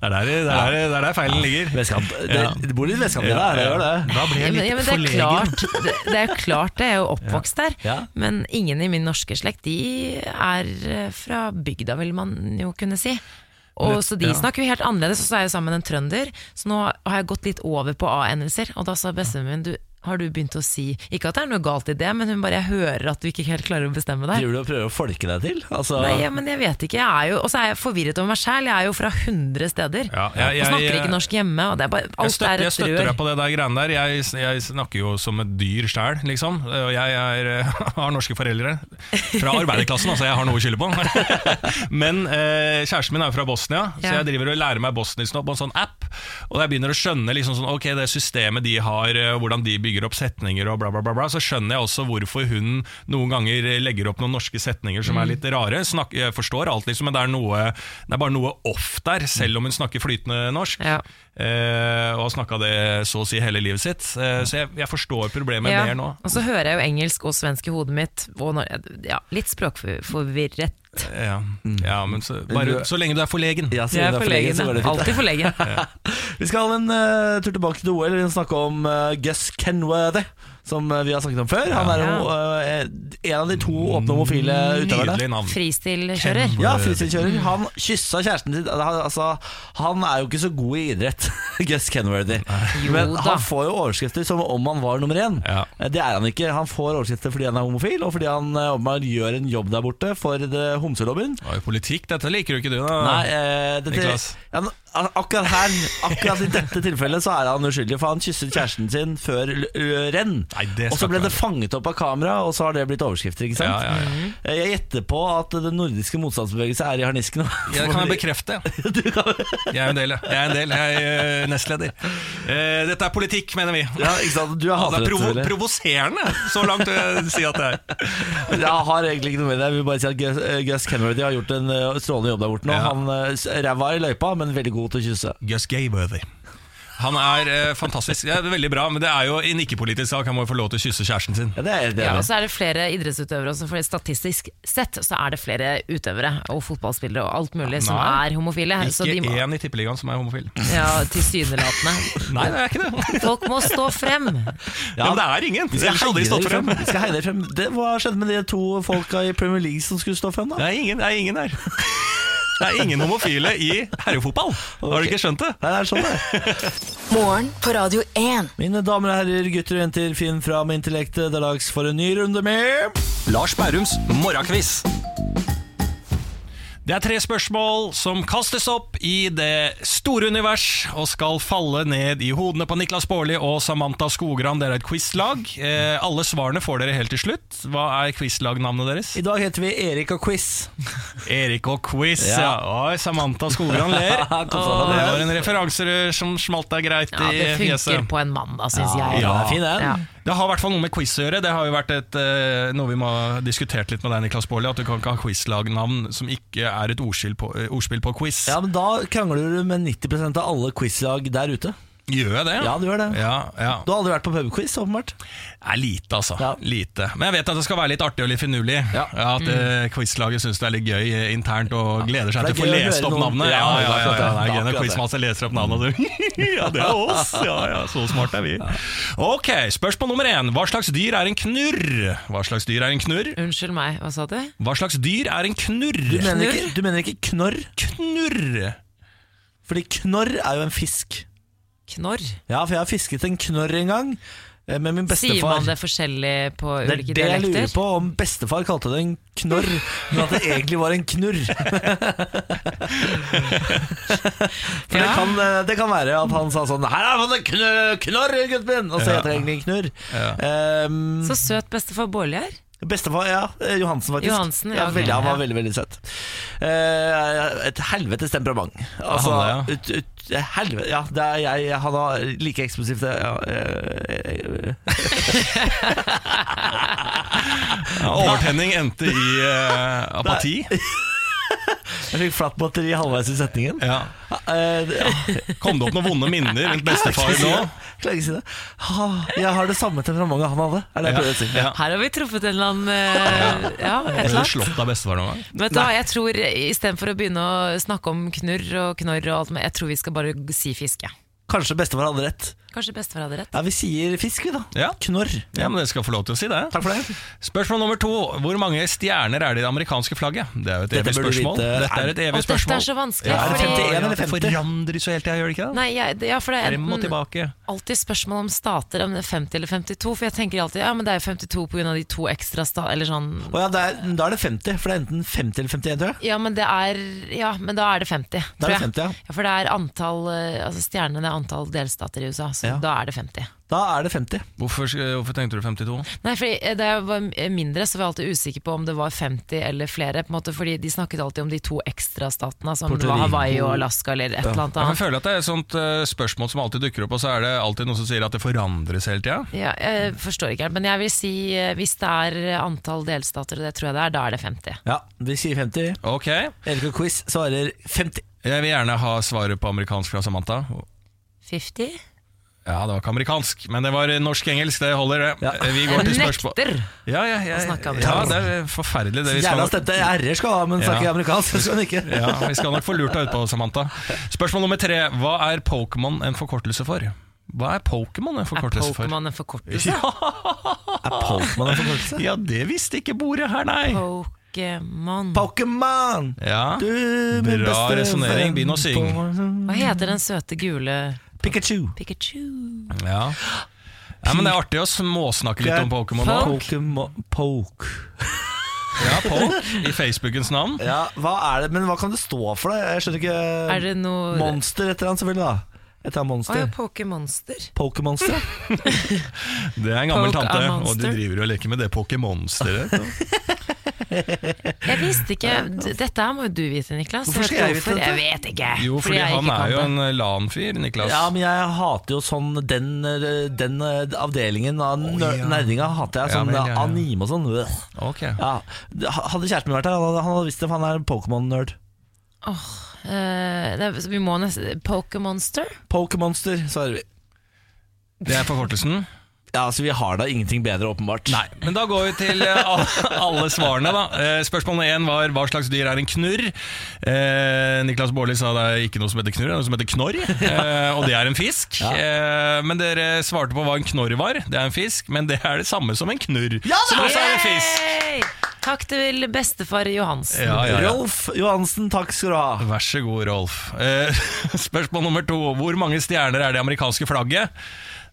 Det er der, det er der, det er der feilen ligger. Vestkant. Det, Ja. det bor litt vestkant i deg, det gjør det. Da blir jeg litt ja, men ja, er forlegen. klart, det, det er jo klart det, jeg er jo oppvokst der. Ja. Men ingen i min norske slekt De er eh, fra bygda, vil man jo kunne si. Og Så de Ja. snakker jo helt annerledes, og så er jeg sammen med en trønder. Så nå har jeg gått litt over på A-endelser, og da sa bestemoren min du, har du begynt å si Ikke at det er noe galt i det, men hun bare jeg hører at du ikke helt klarer å bestemme deg. Driver du og prøver å folke deg til? Altså, Nei, ja, men jeg vet ikke. Jeg er jo, og så er jeg forvirret over meg sjæl. Jeg er jo fra 100 steder. Ja, jeg- jeg- og snakker ikke norsk hjemme. Og det er bare, Jeg støtter, er jeg et støtter rør. deg på det der greiene der. Jeg, jeg snakker jo som et dyr sjæl, liksom. Og jeg er, har norske foreldre. Fra arbeiderklassen, altså. Jeg har noe å skylde på. Men eh, kjæresten min er jo fra Bosnia, så jeg driver og lærer meg bosnisk nå på en sånn app. Og jeg begynner å skjønne liksom sånn, ok, det systemet de har, eh, hvordan de bygger opp setninger og bla, bla, bla, bla. Så skjønner jeg også hvorfor hun noen ganger legger opp noen norske setninger som er litt rare. Snak, jeg forstår alt, liksom, men det er, noe, det er bare noe off der, selv om hun snakker flytende norsk. Ja. Eh, og har snakka det så å si hele livet sitt. Uh, så jeg, jeg forstår problemet Ja, mer nå. Og så hører jeg jo engelsk og svensk i hodet mitt, og når, ja, litt språkforvirret. Ja, ja men så, bare, så lenge du er forlegen. ja, Jeg er er forlegen, så. Alltid forlegen. Vi skal ha en uh, tur tilbake til OL. Vi skal snakke om Gus Kenworthy, som eh, vi har snakket om før. Han er jo uh, en av de to åpne homofile utøverne. Nydelig. Fristilkjører. Ja, fristilkjører. Han kyssa kjæresten sin. Han- Altså, han er jo ikke så god i idrett, Gus Kenworthy. Men han får jo overskrifter som om han var nummer én. Ja. Eh, Det er han ikke. Han får overskrifter fordi han er homofil, og fordi han åpenbart gjør en jobb der borte for homselobbyen. Det var jo politikk, dette liker jo ikke du, da. Nei, eh, dette, Niklas. ja, akkurat her Akkurat i dette tilfellet så er han uskyldig, for han kysset kjæresten sin før renn. Og så ble det fanget opp av kamera, og så har det blitt overskrifter. ikke sant? Ja, ja, ja. Eh, Jeg gjetter på at den nordiske motstandsbevegelse er i harnisken. Ja, det kan jeg bekrefte. Du kan- Jeg er en del, jeg er, en del. Jeg er nestleder. Eh, dette er politikk, mener vi. ja, ikke sant? Du er Ja, det er provo provoserende, så langt jeg si at det er. Jeg har egentlig ikke noe med det. Jeg vil bare si at Gus, Kennedy har gjort en strålende jobb der borte nå. Han Ræva i løypa, men veldig god til å kysse. Just gay-worthy. Han er eh, fantastisk. Det er veldig bra, men det er jo en ikke-politisk sak. Han må jo få lov til å kysse kjæresten sin. Ja, det er det. Ja, er og så er det flere idrettsutøvere også, for statistisk sett så er det flere utøvere og fotballspillere og alt mulig som Nei. er homofile. Ikke må, én i Tippeligaen som er homofil. ja, tilsynelatende. Nei, det er ikke det. Folk må stå frem. Ja, men det er ingen. Vi skal heie dere frem. frem. Vi skal heie dere frem. Det, hva skjedde med de to folka i Premier League som skulle stå frem, da? Det er ingen, det er ingen her. Det er ingen homofile i herrefotball. Har du ikke skjønt det? Nei, det er sånn det. Morgen på Radio 1. Mine damer og herrer, gutter og jenter, finn fram intellektet. Det er dags for en ny runde med Lars Bærums morgenkviss. Det er tre spørsmål som kastes opp i det store univers og skal falle ned i hodene på Niklas Baarli og Samantha Skogran. Dere er et quizlag. Eh, alle svarene får dere helt til slutt. Hva er quizlagnavnet deres? I dag heter vi Erik og Quiz. Erik og quiz, ja. Ja. Oi, Samantha Skogran ler. og det det. var en referanse som smalt deg greit Ja, det i funker på en mandag, syns jeg. Ja, det er fin, den. Ja. Det har i hvert fall noe med quiz å gjøre. Det har jo vært et, eh, noe vi må ha diskutert litt med deg, Niklas Baarli. At du kan ikke ha quizlagnavn som ikke er et ordspill på, eh, ordspill på quiz. Ja, men Da krangler du med 90% av alle quizlag der ute. Gjør jeg det? Ja, du gjør det. Ja, ja. Du har aldri vært på pubquiz, åpenbart. Er lite, altså. Ja. Lite. Men jeg vet at det skal være litt artig og litt finurlig. Ja. At eh, quizlaget syns det er litt gøy eh, internt og gleder seg til å få lest opp noen- navnet. Ja, Ja, ja, det er ja, ja, det gøy når quizmaster leser opp navnet. og du, Ja, det er oss! Ja, ja, så smart er vi. Ok, spørsmål nummer én. Hva slags dyr er en knurr? Hva slags dyr er en knurr? Unnskyld meg, hva sa du? Hva slags dyr er en knurr? Du mener, ikke, du mener ikke knorr? Knurr. Fordi knorr er jo en fisk. Knorr? Ja, for jeg har fisket en knorr en gang. Med min bestefar. Sier man det forskjellig på ulike dialekter? Det er det det jeg lurer på, om bestefar kalte det en knorr, men at det egentlig var en knurr. For det, kan, eh, det kan være at han sa sånn 'Her er det en kn- knorr, gutten min!' Og så heter det egentlig en knurr. Ja. Um, Så søt bestefar Bårli er. Bestefar, ja. eh, Johansen, faktisk. Johansen, ja, ok, veldig, han var veldig, veldig søt. Uh, et helvetes temperament. Altså, Han, ja. ut, ut, helvete, ja, det er jeg, han var like eksplosivt ja, uh, Ja, overtenning endte i uh, apati. Jeg fikk flatt batteri halvveis i setningen. Ja. Eh, ja. Kom det opp noen vonde minner rundt bestefar nå? Klarer ikke si det. Ha, jeg har det samme temperamentet han hadde. Er det jeg prøver å si. Ja. Her har vi truffet en eller annen eh, Ja, et Har du slått av bestefar noen gang? Vet du hva, jeg tror Istedenfor å begynne å snakke om knurr og knorr og alt, men jeg tror vi skal bare si fiske. Kanskje bestefar hadde rett. Kanskje bestefar hadde rett. Ja, Vi sier fisk, vi, da. Ja. Knorr. Ja, men Dere skal få lov til å si det. Takk for det. Spørsmål nummer to. Hvor mange stjerner er det i det amerikanske flagget? Det er jo et Dette evig spørsmål. Dette er et Og spørsmål. dette er så vanskelig, Ja, er det fordi 51 eller Det 50? forandres jo hele tida, gjør det ikke det? Nei, jeg, ja, for det er enten alltid spørsmål om stater, om det er 50 eller 52. For jeg tenker alltid ja, men det er jo 52 pga. de to ekstra sta... Eller sånn Å ja, det er, da er det 50, for det er enten 50 eller 51, tror jeg. Ja, men det er Ja, men da er det 50. Da er det 50, ja. Ja, For det er antall eh, Altså stjernene er antall delstater i USA, så Ja. da er det 50. Da er det 50. Hvorfor, hvorfor tenkte du 52? Nei, fordi eh, Da jeg var mindre, så var jeg alltid usikker på om det var 50 eller flere. På en måte, fordi de snakket alltid om de to ekstra statene, som var Hawaii og Alaska eller et eller annet Jeg føler at det er et sånt eh, spørsmål som alltid dukker opp, og så er det alltid noen som sier at det forandres hele tida. Ja, jeg forstår ikke helt, men jeg vil si eh, hvis det er antall delstater, og det tror jeg det er, da er det 50. Ja, vi sier 50. Ok, Erik og Quiz svarer 50. jeg vil gjerne ha svaret på amerikansk fra Samantha. 50? Ja, det var ikke amerikansk, men det var norsk-engelsk, det holder det. Ja. Vi går til spørsmål nekter! Ja, ja, ja, å snakke ja, det er forferdelig. Det vi Gjerne skal, stemte R-er skal ha, men snakker Ja. amerikansk. Skal han ikke. ja, vi skal nok få lurt deg ut på, Samantha. Spørsmål nummer tre. Hva er Pokémon en forkortelse for? Hva er Pokémon en forkortelse for? Er Pokémon en forkortelse? Er Pokémon en forkortelse? Ja, det visste ikke bordet her, nei. Pokémon Pokémon! Ja, Du, min Bra venn Begynn å synge. Hva heter den søte gule Pikachu. Pikachu? ja. ja men det er artig å småsnakke litt om Pokémon nå. Poke. Ja, Poke, i Facebookens navn. Ja, hva er det, men hva kan det stå for? det? Jeg skjønner ikke Er det noe Monster et eller annet, selvfølgelig. da Et eller annet Å monster. ja, Pokémonster. Pokémonster. Det er en gammel Poke tante, og de monster. driver og leker med det Pokémonsteret. Jeg visste ikke Dette her må jo du vite, Niklas. Hvorfor skal jeg vite det? dette? Jeg vet ikke. Jo, fordi fordi han er jo en LAN-fyr, Niklas. Ja, men jeg hater jo sånn den, den eh, avdelingen av oh, ja. nerdinga hater jeg. Ja, Sånn ja, ja. anime og sånn. Okay. Hadde kjæresten min vært her, han hadde, han hadde visst det, for han er Pokémon-nerd. Oh, er- vi må nesten Pokémonster? Pokémonster, svarer vi. Det er forkortelsen. Ja, altså Vi har da ingenting bedre, åpenbart. Nei, men da går vi til eh, alle, alle svarene. da eh, Spørsmål én var hva slags dyr er en knurr. Eh, Niklas Baarli sa det er ikke noe som heter knurr, det er noe som heter knorr. Eh, og det er en fisk. Eh, men dere svarte på hva en knorr var. Det er en fisk, men det er det samme som en knurr. som også er en fisk. Takk til bestefar Johansen. Ja, ja, ja. Rolf Johansen, takk skal du ha. Vær så god, Rolf. Eh, spørsmål nummer to. Hvor mange stjerner er det amerikanske flagget?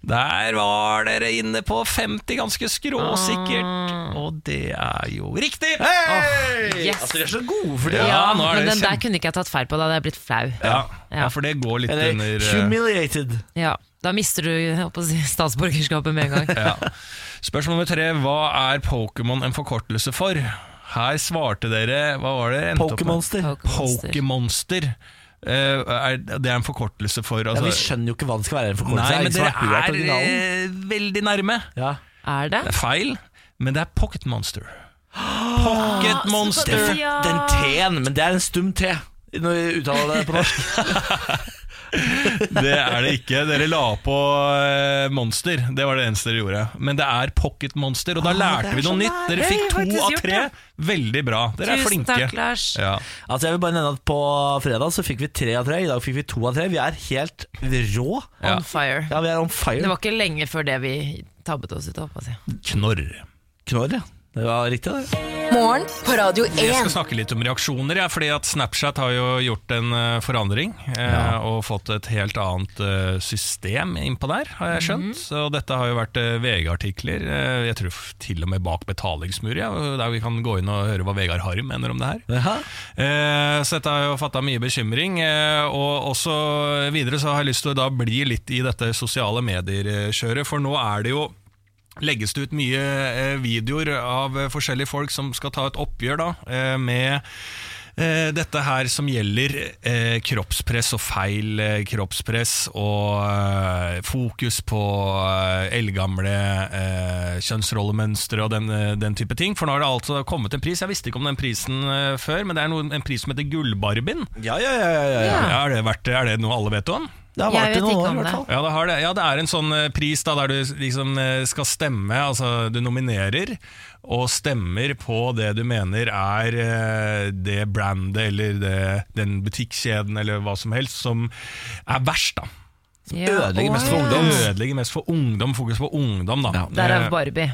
Der var dere inne på 50, ganske skråsikkert. Og det er jo riktig! Hei! Yes. Altså, dere er så gode for det. Ja, Ja, er men det den der kunne ikke jeg tatt feil på, da hadde jeg blitt flau. Ja, Ja. ja, for det går litt Eller under eh, humiliated. Ja, Da mister du si, statsborgerskapet med en gang. ja. Spørsmål nummer tre. Hva er Pokémon en forkortelse for? Her svarte dere Hva var det? Pokémonster. Pokémonster. Eh, er, det er en forkortelse for Ja, altså, vi skjønner jo ikke hva det skal være. en forkortelse. Nei, men dere er, er eh, veldig nærme. Ja. Er det? Det er feil, men det er Pocket Monster. Pocket Monster. Ja. Den T-en, men det er en stum T. Når vi uttaler det på norsk. Det er det ikke. Dere la på eh, Monster. Det var det eneste dere gjorde. Men det er Pocket Monster, og da Ah, lærte er vi noe nytt. Dere fikk to av tre. Veldig bra. Dere er Tusen flinke. takk, Lars. Ja. Altså jeg vil bare nevne at På fredag så fikk vi tre av tre. I dag fikk vi to av tre. Vi er helt rå. Ja. On fire. Ja, vi er on fire. Det var ikke lenge før det vi tabbet oss ut. håper jeg å si. Knorr. Knorr, ja. Det var riktig, det. Morgen på Radio Jeg skal snakke litt om reaksjoner, ja, fordi at Snapchat har jo gjort en eh, forandring eh, og fått et helt annet eh, system innpå der, har jeg skjønt. Så dette har jo vært eh, VG-artikler, eh, jeg tror f- til og med bak betalingsmur, ja, der vi kan gå inn og høre hva Vegard Harm mener om det her. Jaha. Eh, så dette har jo fatta mye bekymring. Eh, og også videre så har jeg lyst til å da bli litt i dette sosiale medier-kjøret, for nå er det jo legges det ut mye eh, videoer av eh, forskjellige folk som skal ta et oppgjør da, eh, med dette her som gjelder eh, kroppspress og feil eh, kroppspress og eh, fokus på eldgamle kjønnsrollemønstre og den, den type ting. For nå har det altså kommet en pris, jeg visste ikke om den prisen før, men det er en pris som heter Gullbarbien. Ja, ja, ja, ja, ja. Ja, er, det er det noe alle vet om? Det har vart i noen år, i hvert fall. Ja, det, har det. ja, det er en sånn eh, pris da, der du liksom eh, skal stemme, altså du nominerer og stemmer på det du mener er eh, det brandet eller det, den butikkjeden eller hva som helst som er verst. da. Ødelegger mest for ungdom. Ødelegger mest for ungdom, fokus på ungdom. da. Ja. Der er Barbie.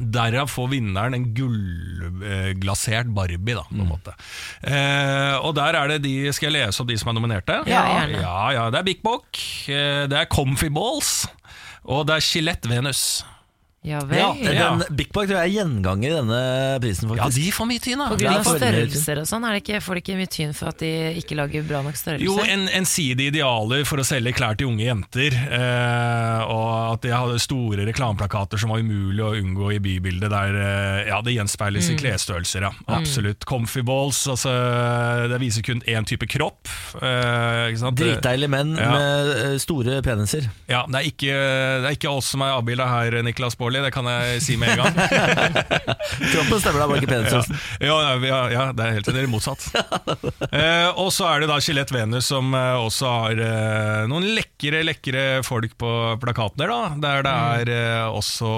Derav får vinneren en gullglasert Barbie, da, på en måte. Eh, og der er det de, Skal jeg lese opp de som er nominerte? Ja, gjerne. Ja, ja, det er Big Bock, eh, det er Comfy Balls, og det er Skjelett Venus. Ja vel. Ja, den Big Bag tror jeg er gjenganger i denne prisen, faktisk. Ja, de får mye tyn, da. På grunn av størrelser og sånn, er det ikke, får de ikke mye tyn for at de ikke lager bra nok størrelser? Jo, en, ensidige idealer for å selge klær til unge jenter. Eh, og at de hadde store reklameplakater som var umulig å unngå i bybildet. Der eh, ja, det gjenspeiles Mm. i klesstørrelser. Ja. Absolutt. Comfy balls, altså, det viser kun én type kropp. Eh, ikke sant? Dritdeilige menn Ja. med eh, store peniser. Ja, det er, ikke, det er ikke oss som er avbilda her, Niklas Baarli, det kan jeg si med en gang. Kroppen stemmer da, bare ikke Ja, ja, ja, ja, det er helt enig. er motsatt. eh, og så er det da Skjelett Venus som eh, også har eh, noen lekre, lekre folk på plakatene. da Der det er eh, også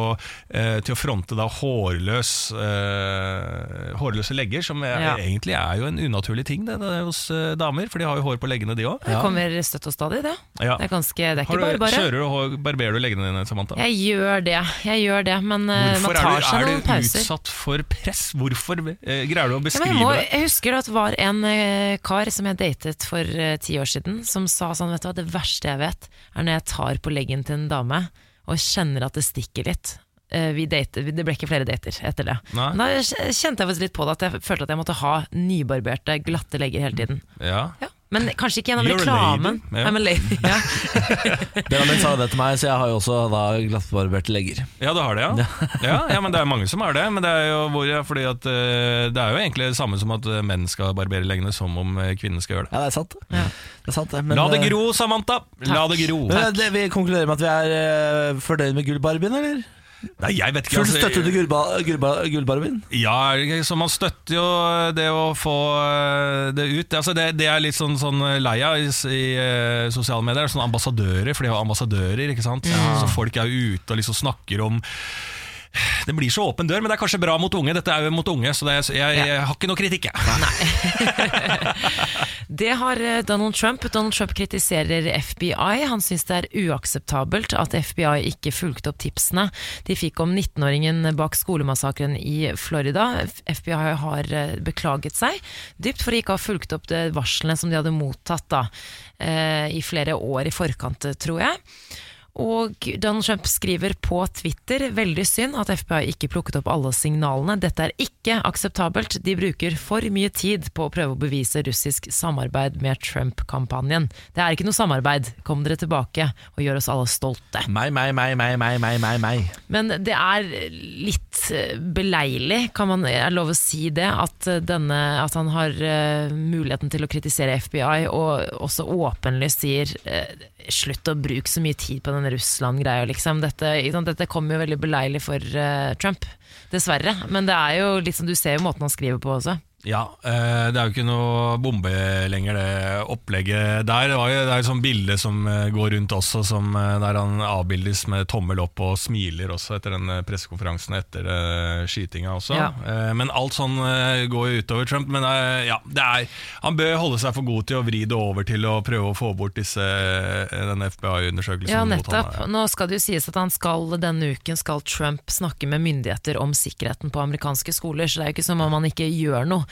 eh, til å fronte da hårløs eh, hårløse legger, som er, Ja. egentlig er jo en unaturlig ting det, det, hos eh, damer, for de har jo hår på leggene, de òg. Det kommer støtt og stadig, det. Ja. Det er ganske, det er ikke bare bare. Kjører du og barberer du leggene dine, Samantha? Jeg gjør det, jeg gjør det, men Hvorfor man tar er noen du, Hvorfor er du utsatt for press? Hvorfor uh, greier du å Ja, beskrive jeg, må, det? jeg husker at det var en uh, kar som jeg datet for eh, ti år siden, som sa sånn, vet du hva, det verste jeg vet, er når jeg tar på leggen til en dame og kjenner at det stikker litt. Eh, Vi datet, det ble ikke flere dater etter det. Nei. Da kjente jeg litt på det, at jeg følte at jeg måtte ha nybarberte, glatte legger hele tiden. Ja. Ja. Men kanskje ikke gjennom You're reklamen. lady, ja. I'm a lady, ja. Benjamin sa det til meg, så jeg har jo også da glattbarberte legger. Ja, du har det, ja. ja. Ja, men Det er mange som har det. Men det er jo, hvor, fordi at, eh, det er jo egentlig det samme som at eh, menn skal barbere leggene som om eh, kvinner skal gjøre det. Ja, det er sant. Ja. Det er sant men, La det gro, Samantha! La det gro. Men, det, vi konkluderer med at vi er uh, fornøyd med Gullbarbien, eller? Nei, jeg vet ikke Full altså, støtte til Gullba- Gullba- Gullbarbien? Ja, så man støtter jo det å få eh, det ut. Altså det, det er litt sånn, sånn lei av i, i eh, sosiale medier. Sånne ambassadører, for de har ambassadører. ikke sant? Så folk er ute og liksom snakker om Det blir så åpen dør, men det er kanskje bra mot unge. Dette er jo mot unge, så er, jeg, jeg har ikke noe kritikk, jeg. Det har eh, Donald Trump. Donald Trump kritiserer FBI. Han syns det er uakseptabelt at FBI ikke fulgte opp tipsene de fikk om 19-åringen bak skolemassakren i Florida. FBI har eh, beklaget seg dypt for ikke har ha fulgt opp det varslene som de hadde mottatt da, eh, i flere år i forkant, tror jeg. Og Donald Trump skriver på Twitter veldig synd at FBI ikke plukket opp alle signalene. Dette er ikke akseptabelt. De bruker for mye tid på å prøve å bevise russisk samarbeid med Trump-kampanjen. Det er ikke noe samarbeid. Kom dere tilbake og gjør oss alle stolte. Meg, meg, meg, meg, meg, meg, meg, meg. Men det er litt eh, beleilig, kan man er lov å si det, at, eh, denne, at han har eh, muligheten til å kritisere FBI, og også åpenlyst sier slutt å bruke så mye tid på den Russland-greia, liksom. Dette, dette kommer jo veldig beleilig for uh, Trump, dessverre. Men det er jo litt du ser jo måten han skriver på også. Ja, eh, det er jo ikke noe bombe lenger, det opplegget der. Det, var jo, det er jo sånn bilde som eh, går rundt også, som, eh, der han avbildes med tommel opp og smiler også etter den pressekonferansen etter skytinga også. Ja. Men alt sånn går jo utover Trump. Men ja, det er, han bør holde seg for god til å vri det over til å prøve å få bort disse, denne FBI-undersøkelsen. Ja, nettopp. han. Nå skal det jo sies at han skal denne uken skal Trump snakke med myndigheter om sikkerheten på amerikanske skoler, så det er jo ikke som om han ikke gjør noe.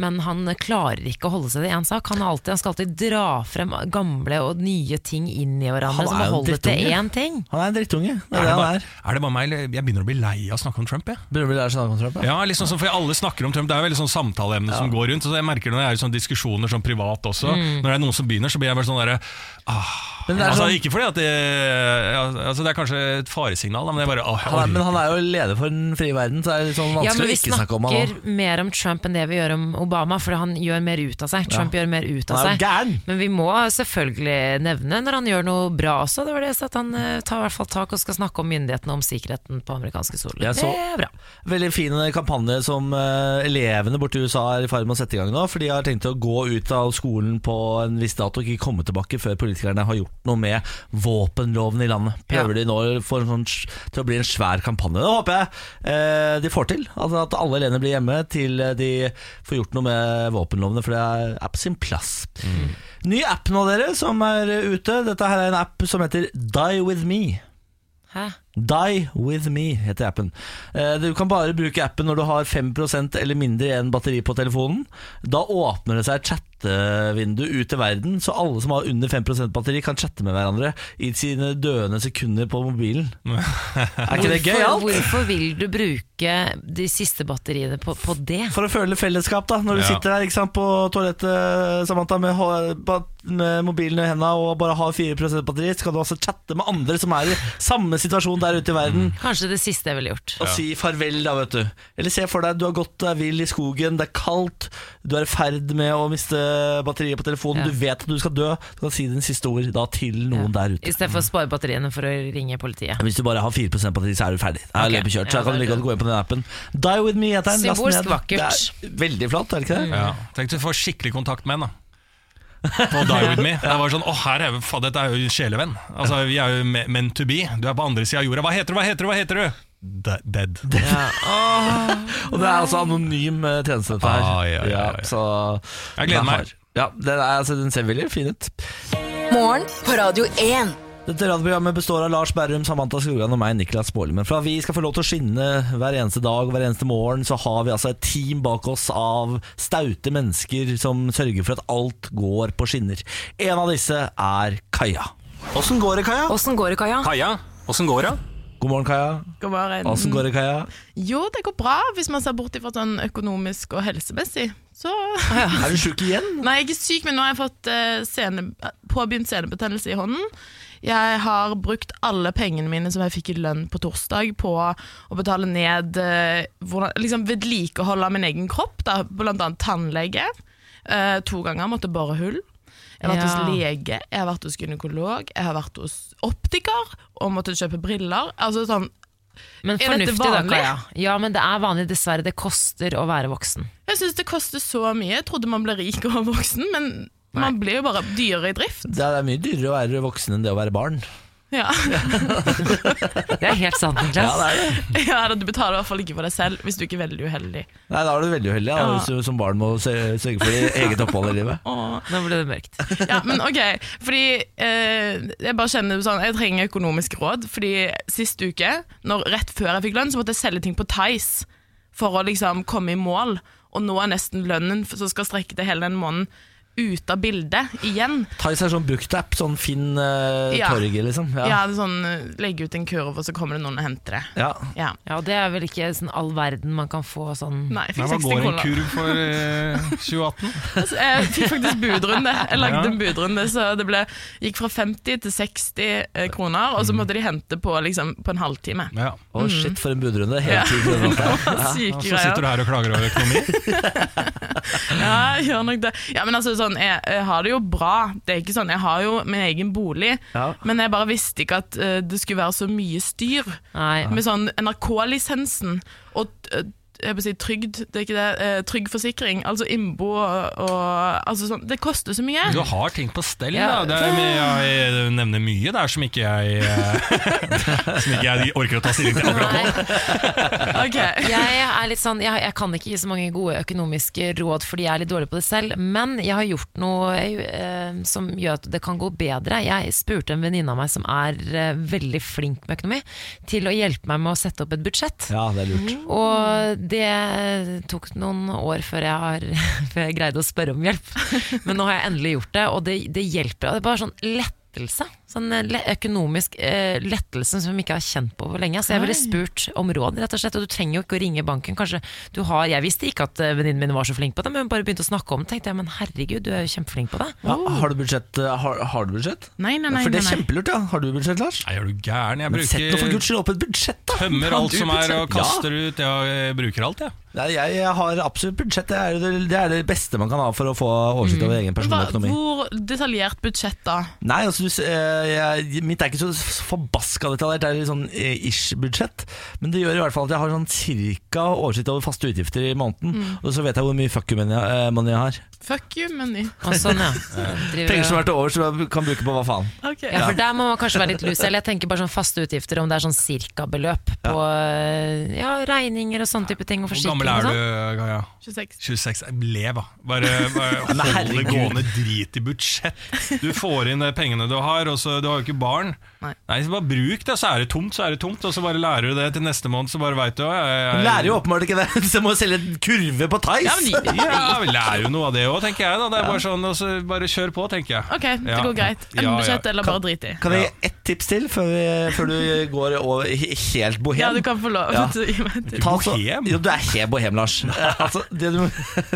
Men han klarer ikke å holde seg til én sak. Han, alltid, han skal alltid dra frem gamle og nye ting inn i hverandre, Han som er å jo holde til drittunge. én ting. Han er en drittunge. Det er Er det bare, er. det bare meg, eller jeg begynner å bli lei av å snakke om Trump? Jeg. Begynner å bli å om Trump, ja. Ja, liksom sånn, for alle snakker om Trump Det er jo veldig sånn samtaleemne som går rundt Så jeg merker når det er sånn diskusjoner sånn privat også Når det er noen som begynner så blir jeg bare sånn der ah. Men det er altså, sånn- Ikke fordi at det altså, Det er kanskje et faresignal Men det er bare ah, Han er, men han er jo leder for den frie verden, så det er litt sånn vanskelig ja, å ikke snakke om han. Vi snakker mer om Trump enn det vi gjør om Obama, for han gjør mer ut av seg. Trump gjør mer ut av seg. gæren. Men vi må selvfølgelig nevne når han gjør noe bra også. Det var det så at han eh, tar i hvert fall tak og skal snakke om myndighetene om sikkerheten på amerikanske soler. Det er bra. Veldig fin kampanje som eh, elevene borte i USA er i ferd med å sette i gang nå. For de har tenkt å gå ut av skolen på en viss dato og ikke komme tilbake før politikerne har gjort noe med våpenloven i landet. Prøver de nå sånn, til å bli en svær kampanje. Det håper jeg eh, de får til. Altså At alle elevene blir hjemme til eh, de får gjort noe med våpenlovene, for det er, app på sin plass. Ny app nå, dere, som er ute. Dette her er en app som heter Die With Me. Hæ? Die With Me heter appen. Eh, Du kan bare bruke appen når du har 5% eller mindre igjen batteri på telefonen. Da åpner det seg et chattevindu ut til verden, så alle som har under 5% batteri, kan chatte med hverandre i sine døende sekunder på mobilen. Er ikke det gøy, Hvorfor, vil du bruke de siste batteriene på, på det? For å føle fellesskap, da. Når du Ja. sitter der ikke sant, på toalettet Samantha, med, med mobilen i hendene og bare har 4% batteri, så kan du altså chatte med andre som er i samme situasjon der ute i verden. Kanskje det siste jeg ville gjort. og si farvel, da, vet du. Eller se for deg du har gått deg vill i skogen, det er kaldt, du er i ferd med å miste batteriet på telefonen, Ja. du vet at du skal dø. Du kan si dine siste ord da til noen der ute. I stedet for å spare batteriene for å ringe politiet. Hvis du bare har 4% batteri, så er du ferdig. Da er okay. løpet kjørt, så Ja, kan du like godt gå inn på den appen. Die with me heter den. Symbolsk vakkert. Det er veldig flott, er det ikke det? Ja. Tenk du får skikkelig kontakt med en da På Die With Me Jeg var sånn, Å, her er, jo- faen, dette er jo sjelevenn Altså vi er jo me- meant to be Du er på andre siden av jorda, hva heter du, hva heter du, hva heter du? De dead Ja. Og det er altså anonym eh, tjeneste dette her. Ah, ja, ja, ja. så Jeg gleder den meg. Ja, den, er, altså, den ser veldig fin ut. Morgen på Radio 1. Dette radioprogrammet består av Lars Berrum, Samantha Skogran og meg, Niklas Baarli. Men for at vi skal få lov til å skinne hver eneste dag hver eneste morgen, så har vi altså et team bak oss av staute mennesker som sørger for at alt går på skinner. En av disse er Kaja. Åssen går det, Kaja? Åssen går det, Kaja? Kaja, hvordan går det? God morgen, Kaja. God morgen. Åssen går det, Kaja? Jo, det går bra, hvis man ser bort fra sånn økonomisk og helsemessig. Så Er du sjuk igjen? Nei, jeg er ikke syk, men nå har jeg fått sene, påbegynt senebetennelse i hånden. Jeg har brukt alle pengene mine som jeg fikk i lønn på torsdag, på å betale ned eh, liksom vedlikehold av min egen kropp, da, blant annet tannlege. Uh, to ganger måtte bore hull. Jeg har vært Ja. hos lege, jeg har vært hos gynekolog, jeg har vært hos optiker og måtte kjøpe briller. Altså sånn, Men fornuftig da? Kaja. Ja, men det er vanlig, dessverre. Det koster å være voksen. Jeg syns det koster så mye. Jeg trodde man ble rik og voksen, men man blir jo bare dyrere i drift. Det er mye dyrere å være voksen enn det å være barn. Ja, Det er helt sant, Niklas. Ja, det er det. ja Du betaler i hvert fall ikke for deg selv hvis du ikke er veldig uheldig. Nei, Da er du veldig uheldig ja, Ja. hvis du som barn må sø- sørge for ditt eget opphold i livet. Åh. Nå ble det mørkt. Ja, men ok, fordi eh, Jeg bare kjenner sånn Jeg trenger økonomisk råd. Fordi sist uke, når, rett før jeg fikk lønn, så måtte jeg selge ting på Tice for å liksom komme i mål. Og nå er nesten lønnen som skal strekke til hele den måneden, ute av bildet igjen. Tice er sånn bruktapp, sånn Finn uh, Ja. torget, liksom. Ja, Ja. det er sånn eh, Legge ut en kurv, og så kommer det noen og henter det. Ja. Ja. Ja, og Det er vel ikke sånn all verden man kan få sånn Nei, jeg Nei, fikk hva 60 går en kurv for uh, 2018? Altså, jeg fikk faktisk budrunde. Jeg lagde Ja. en budrunde, så det ble, gikk fra 50 til 60 eh, kroner, og så måtte de hente på, liksom, på en halvtime. Ja oh, shit, for en budrunde. Hele tiden. Ja. Syke Og så sitter du her og klager over økonomi Ja, jeg gjør nok det. Ja, men altså, sånn, jeg, jeg har det jo bra. Det er ikke sånn, Jeg har jo min egen bolig, Ja. men jeg bare visste ikke at uh, det skulle være så mye styr Nei. med sånn NRK-lisensen og eh, jeg si trygd, det er ikke det, eh, trygg forsikring, altså innbo og, og altså sånn, Det koster så mye. Du har ting på stell, Ja. da. Det er, jeg, jeg nevner mye der som ikke jeg eh, Som ikke jeg orker å ta stilling til akkurat nå. okay. Jeg er litt sånn, jeg, jeg kan ikke gi så mange gode økonomiske råd fordi jeg er litt dårlig på det selv, men jeg har gjort noe eh, som gjør at det kan gå bedre. Jeg spurte en venninne av meg som er eh, veldig flink med økonomi, til å hjelpe meg med å sette opp et budsjett. Ja, det er lurt. Og det tok noen år før jeg, har, før jeg greide å spørre om hjelp. Men nå har jeg endelig gjort det, og det, det hjelper. Det er bare sånn lettelse. Sånn eh, økonomisk eh, lettelse som vi ikke har kjent på for lenge. Så jeg ville spurt om råd, rett og slett. Og du trenger jo ikke å ringe banken. Kanskje du har Jeg visste ikke at eh, venninnen min var så flink på det, men hun bare begynte å snakke om det. tenkte jeg, men herregud, du er jo kjempeflink på det. Ja, har du budsjett? eh, Har, har du budsjett? Nei, nei, nei. For det er kjempelurt, ja. Har du budsjett, Lars? Nei, er du gæren? Jeg Men sett nå for guds skyld opp et budsjett, da! Tømmer alt som er og kaster kaster ut. Jeg bruker alt, jeg. Nei, jeg, jeg har absolutt budsjett. Det er, det, det er det beste man kan ha for å få oversikt over egen Hva, personlig økonomi. hvor detaljert budsjett da? Nei, altså du, eh, jeg, Mitt er ikke så forbaska detaljert, det er litt sånn eh, ish-budsjett. Men det gjør i hvert fall at jeg har sånn cirka oversikt over faste utgifter i måneden. Og så vet jeg hvor mye fuck you money, eh, jeg har. Fuck you, money. Og sånn, ja. Penger som er til over, som jeg kan bruke på hva faen. Okay. Ja, for der må man kanskje være litt lus. Eller jeg tenker bare sånn faste utgifter, om det er sånn cirka-beløp på eh, ja, regninger og sånne type ting. Og Hvor gammel er sånn. du, Gaia? 26. 26. Lev, da. Bare, bare hold det gående. Drit i budsjett. Du får inn de pengene du har, og så du har jo ikke barn. Nei. så Bare bruk det, så er det tomt, så er det tomt. Og så bare lærer du det til neste måned, så bare veit du jeg, lærer jo åpenbart ikke det, så må du selge en kurve på Theis. Ja, men Ja, vi lærer jo noe av det òg, tenker jeg. da Det er bare sånn, og så Bare kjør på, tenker jeg. Ok, det går greit. Ja, En ja. budsjett eller bare drit i. Kan jeg gi ett tips til før, vi, før du går over helt bohem? Ja, du kan få lov Ja. Ta altså- Bohem? Jo, du er helt bohem, Lars. Altså, det du,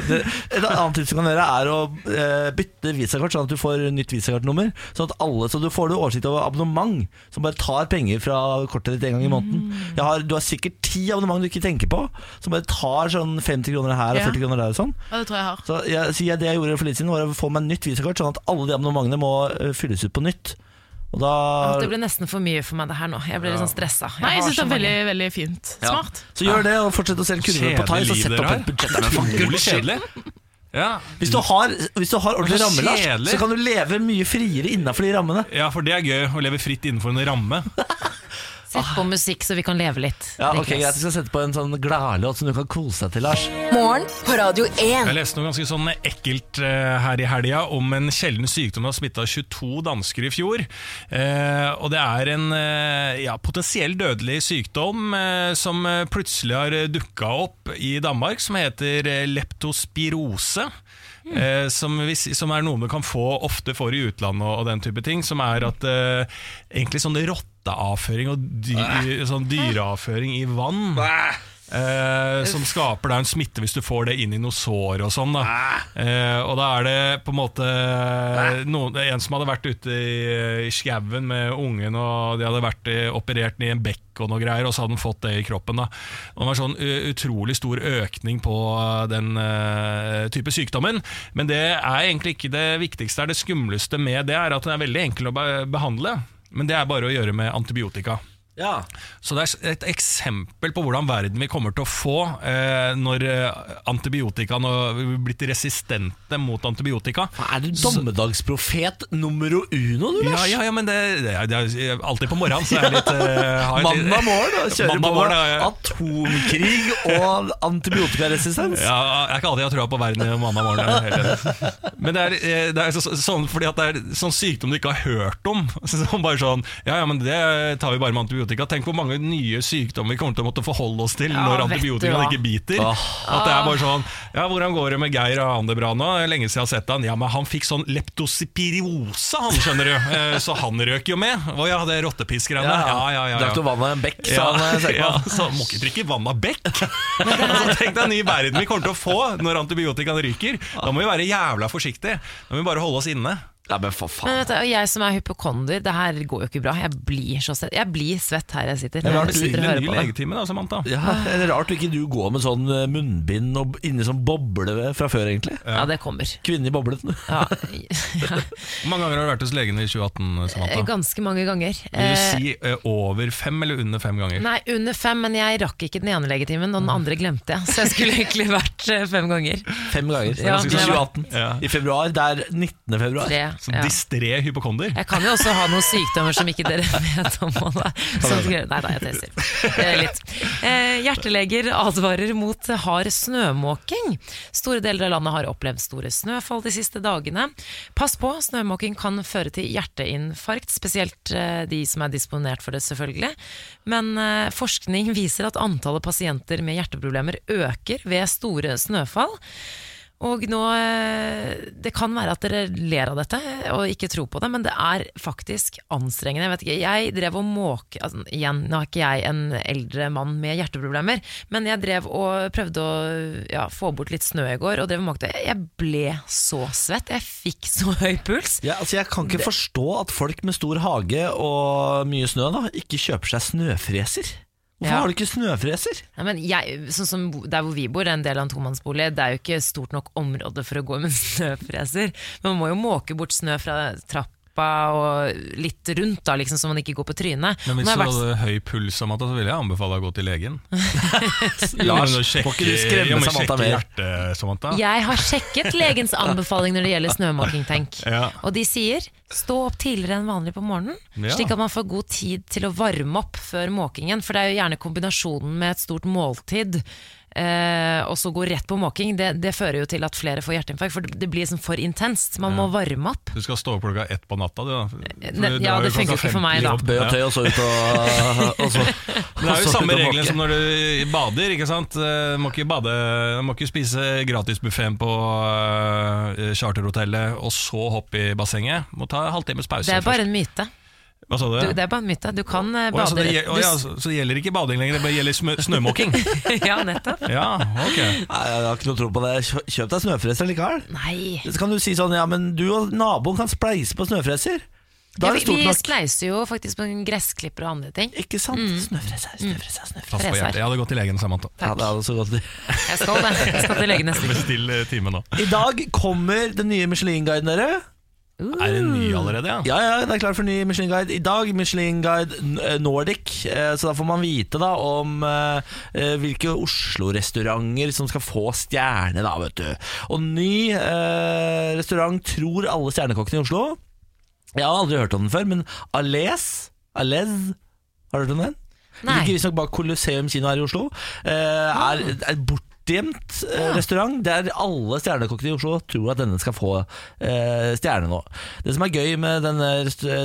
det, et annet tips du kan gjøre, er å eh, bytte visakort, sånn at du får nytt visakortnummer. Sånn at alle, så du får du oversikt over abonnement som bare tar penger fra kortet ditt en gang i måneden. Jeg har, du har sikkert ti abonnement du ikke tenker på, som bare tar sånn 50 kroner her og 40 kroner der og sånn. Ja, det tror jeg jeg har. Så jeg, så jeg, det jeg gjorde for litt siden, var å få meg nytt visakort, sånn at alle de abonnementene må eh, fylles ut på nytt. Og da Det ble nesten for mye for meg det her nå. Jeg ble litt sånn stressa. Nei, jeg syns det så er mange. veldig, veldig fint. Ja. Smart. Så gjør det, og fortsett å selge kurver på Thais, og sett opp et budsjett. Det er skyld. kjedelig. Ja. Hvis du har, hvis du har ordentlig ramme, Lars, så kan du leve mye friere innafor de rammene. ja, for det er gøy å leve fritt innenfor en ramme. Sett på musikk så vi kan leve litt. Ja, ok, Niklas. Greit, jeg skal sette på en sånn gladlåt som du kan kose deg til, Lars. Morgen på Radio 1. Jeg leste noe ganske sånn ekkelt eh, her i helga om en sjelden sykdom som har smitta 22 dansker i fjor. Eh, og det er en eh, ja, potensiell dødelig sykdom eh, som plutselig har dukka opp i Danmark, som heter leptospirose. Eh, som, som er noe du kan få ofte for i utlandet og, og den type ting. Som er at eh, egentlig sånn rotteavføring og dy, sånn dyreavføring i vann Eh, som skaper da en smitte hvis du får det inn i noe sår og sånn. da eh, Og da er det på en måte noen, en som hadde vært ute i, i skauen med ungen, og de hadde vært i, operert i en bekk og noe greier, og så hadde de fått det i kroppen. da Og Det var sånn utrolig stor økning på den uh, type sykdommen. Men det er egentlig ikke det viktigste. Det skumleste med det er at den er veldig enkel å behandle. Men det er bare å gjøre med antibiotika. Ja. Så det er et eksempel på hvordan verden vi kommer til å få eh, når eh, antibiotika Når vi blitt resistente mot antibiotika. Er du dommedagsprofet numero uno, du, Lars? ja, ja, men det, det, er, det er alltid på morgenen. Så er litt, eh, jeg Mandag morgen kjører på morgen, ja, ja. atomkrig og antibiotikaresistens. Ja, jeg er ikke alltid jeg troa på verden mandag morgen. jeg. Men det er, eh, det er så, sånn fordi at det er sånn sykdom du ikke har hørt om. Sånn bare sånn, ja, ja, men Det tar vi bare med antibiotika. Tenk hvor mange nye sykdommer vi kommer til å måtte forholde oss til Ja, når antibiotika ikke biter. Oh. At det er bare sånn Ja, hvordan går det med Geir og Andebra nå? Lenge siden jeg har sett han. Ja, men han fikk sånn leptosipiriose, han, skjønner du. Eh, Så han røk jo med. Å ja, det rottepissgreiene. Ja, ja, ja. ja, Drakk du vann av en bekk, sa han. eh, ja, så må ikke drikke vann av bekk. Så Tenk deg den nye verden vi kommer til å få når antibiotikaen ryker. Da må vi være jævla forsiktige. Da må vi bare holde oss inne. Ja, men for Men vet du, og jeg som er hypokonder, det her går jo ikke bra. Jeg blir så svett. Jeg blir svett her jeg sitter. Det er rart jeg sitter og ny det. legetime, da, Samantha. Ja, det er rart ikke du går med sånn eh, munnbind og inni sånn boble fra før, egentlig. Ja, det kommer. Kvinne i boblen. Ja, Hvor mange ganger har du vært hos legen i 2018, Samantha? ganske mange ganger. Vil du Eh, si eh, over fem eller under fem ganger? Nei, under fem, men jeg rakk ikke den ene legetimen, og den andre glemte jeg. Så jeg skulle egentlig vært eh, fem ganger. Fem ganger. Ja, I 2018. Ja. I februar. Det er 19. februar. Tre. Så Ja. distré hypokonder? Jeg kan jo også ha noen sykdommer som ikke dere vet om. Sånn, Nei da, jeg tøyser. Litt. Eh, hjerteleger advarer mot hard snømåking. Store deler av landet har opplevd store snøfall de siste dagene. Pass på, snømåking kan føre til hjerteinfarkt, spesielt eh, de som er disponert for det, selvfølgelig. Men eh, forskning viser at antallet pasienter med hjerteproblemer øker ved store snøfall. Og nå, eh, Det kan være at dere ler av dette og ikke tror på det, men det er faktisk anstrengende. Jeg vet ikke, jeg drev og måke altså, Igjen, nå er ikke jeg en eldre mann med hjerteproblemer, men jeg drev og prøvde å ja, få bort litt snø i går, og drev og måkte. Jeg ble så svett. Jeg fikk så høy puls. Ja, altså Jeg kan ikke forstå at folk med stor hage og mye snø da ikke kjøper seg snøfreser. Hvorfor Ja. har du ikke snøfreser? Men jeg, sånn som Der hvor vi bor, en del av en tomannsbolig, det er jo ikke stort nok område for å gå med snøfreser. Men man må jo måke bort snø fra trappa og litt rundt, da, liksom, så man ikke går på trynet. Men hvis du vært- hadde høy puls, Samantha, så ville jeg anbefale deg å gå til legen. Lars, må ikke du skremme Samantha mer? hjertet, Samantha. Jeg har sjekket legens anbefaling når det gjelder snømåking, tenk. Ja. Og de sier stå opp tidligere enn vanlig på morgenen, Ja. slik at man får god tid til å varme opp før måkingen. For det er jo gjerne kombinasjonen med et stort måltid. Eh, og så gå rett på måking, det, det fører jo til at flere får hjerteinfarkt. For det, blir liksom for intenst. Man må varme opp. Du skal stå opp klokka ett på natta, du da. Ne- ja, det funker ikke for meg, da. Bøy og tøy og så ut og, og så, det er jo samme reglene som når du bader. ikke sant? Eh, Du må ikke, bade, du må ikke spise gratisbuffeen på uh, charterhotellet og så hoppe i bassenget. Må ta en halvtimes pause Det er bare først. en myte. Hva sa du? Du, det er bare en myte. Du kan eh, Å, ja, så, det, gjel- ja, så, så det gjelder ikke bading lenger, det bare gjelder snømåking? Ja, nettopp. Ja, ok. Nei, jeg har ikke noe tro på det. Kjøp deg snøfreser likevel. Nei. Så kan du si sånn, ja, men du og naboen kan spleise på snøfreser. Da Ja, er vi det stort vi spleiser jo faktisk på gressklipper og andre ting. Ikke sant? Mm. Snøfreser, snøfreser, snøfreser. Hjertet. Jeg hadde gått til legen, Samantha. Ja, det hadde også gått til Jeg skal det. Jeg skal til legen neste uke. Bestill eh, time nå. I dag kommer den nye Michelin-guiden, dere. Er det ny allerede, ja? Ja, ja, det er klart for ny Michelin-guide. I dag Michelin-guide Nordic, eh, så da får man vite da om eh, eh, hvilke Oslo-restauranter som skal få stjerne, da, vet du. Og ny eh, restaurant tror alle stjernekokkene i Oslo. Jeg har aldri hørt om den før, men Ales Alez, har du hørt om den? Nei. Ligger visstnok bak Colosseum kino her i Oslo. Eh, er, er bortgjemt ja. restaurant der alle stjernekokkene i Oslo tror at denne skal få eh, stjerne nå. Det som er gøy med denne,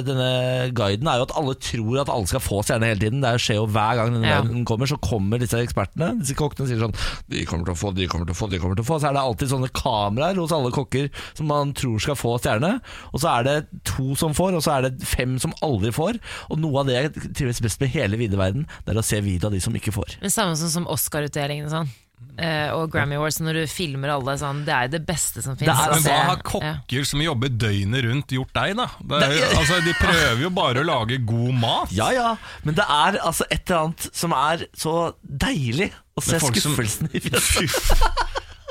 denne guiden, er jo at alle tror at alle skal få stjerne hele tiden. Det skjer jo hver gang denne Ja. guiden kommer, så kommer disse ekspertene, disse kokkene, sier sånn De kommer til å få, de kommer til å få, de kommer til å få. Så er det alltid sånne kameraer hos alle kokker som man tror skal få stjerne. Og så er det to som får, og så er det fem som aldri får. Og noe av det jeg trives best med hele vide verden, det er å se video av de som ikke får. Men samme som, som Oscar-utdelingen og sånn. Eh, og Grammy Awards, når du filmer alle sånn, det er jo det beste som fins. Men hva har kokker som jobber døgnet rundt gjort deg, da? Det er altså, de prøver jo bare å lage god mat. Ja ja, men det er altså et eller annet som er så deilig å se skuffelsen som- i fjeset.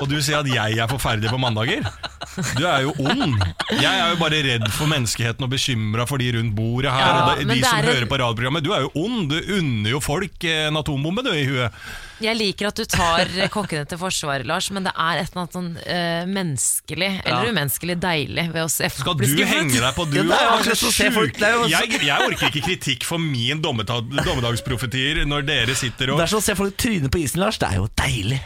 Og du sier at jeg er forferdelig på mandager? Du er jo ond. Jeg er jo bare redd for menneskeheten og bekymra for de rundt bordet her. Ja, og de, de som er en- hører på radioprogrammet. Du er jo ond. Du unner jo folk en atombombe du i huet. Jeg liker at du tar kokkene til forsvar, Lars, men det er et eller annet sånn uh, menneskelig, eller Ja. umenneskelig deilig ved å se Skal folk Skal du skuffet. henge deg på du Ja, jeg, jeg orker ikke kritikk for min dommedag, dommedagsprofetier når dere sitter og Det er sånn å se folk tryne på isen, Lars. Det er jo deilig.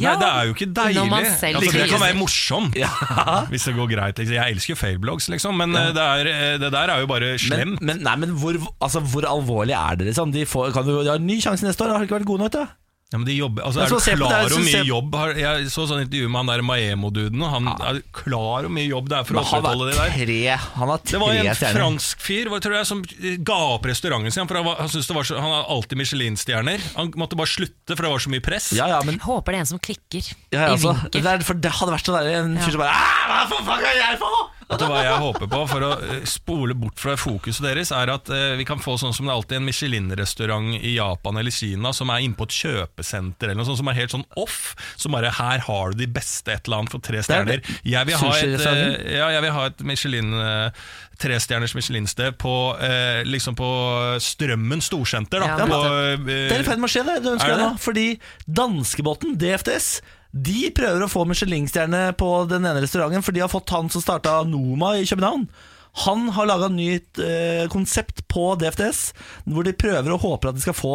Ja, Nei, det er jo ikke deilig. når man selv altså, det kan være morsomt, hvis det går greit. Liksom. Jeg elsker failblogs, liksom, men ja. det, er, eh, det der er jo bare slemt. men, nei, men hvor, altså, hvor alvorlig er det? Liksom? De, får, kan du, de har en ny sjanse neste år. Har de ikke vært gode nok, da? Ja, men de jobber, altså, er du klar så over hvor mye jobb har, Jeg så sånn intervju med han der Maemo-duden, og han er klar over hvor mye jobb det er for å opprettholde det der. tre, han har Det var en stjerner. fransk fyr tror jeg, som ga opp restauranten sin. For han, han, det var så, han har alltid Michelin-stjerner. Han måtte bare slutte, for det var så mye press. Ja, ja, men Jeg håper det er en som klikker ja, i altså, vinkel. det, er, for det hadde vært sånn der, En Ja. fyr som bare «Ah, Hva faen kan jeg få? At hva jeg håper på for å eh, spole bort fra fokuset deres, er at eh, vi kan få sånn som det alltid er en Michelin-restaurant i Japan eller Kina som er inne på et kjøpesenter eller noe sånt, som er helt sånn off. Som bare her har du de beste et eller annet for tre Det er det. stjerner. Jeg vil ha et, eh, ja, jeg vil ha et Michelin eh, trestjerners Michelin-sted på, eh, liksom på Strømmen storsenter. Da, Ja, på, Det er i eh, ferd med å skje, det. Du ønsker Er det det nå. Fordi danskebåten, DFDS, de prøver å få Michelin-stjerne på den ene restauranten, for de har fått han som starta Noma i København. Han har laga et nytt eh, konsept på DFDS, hvor de prøver og håper at de skal få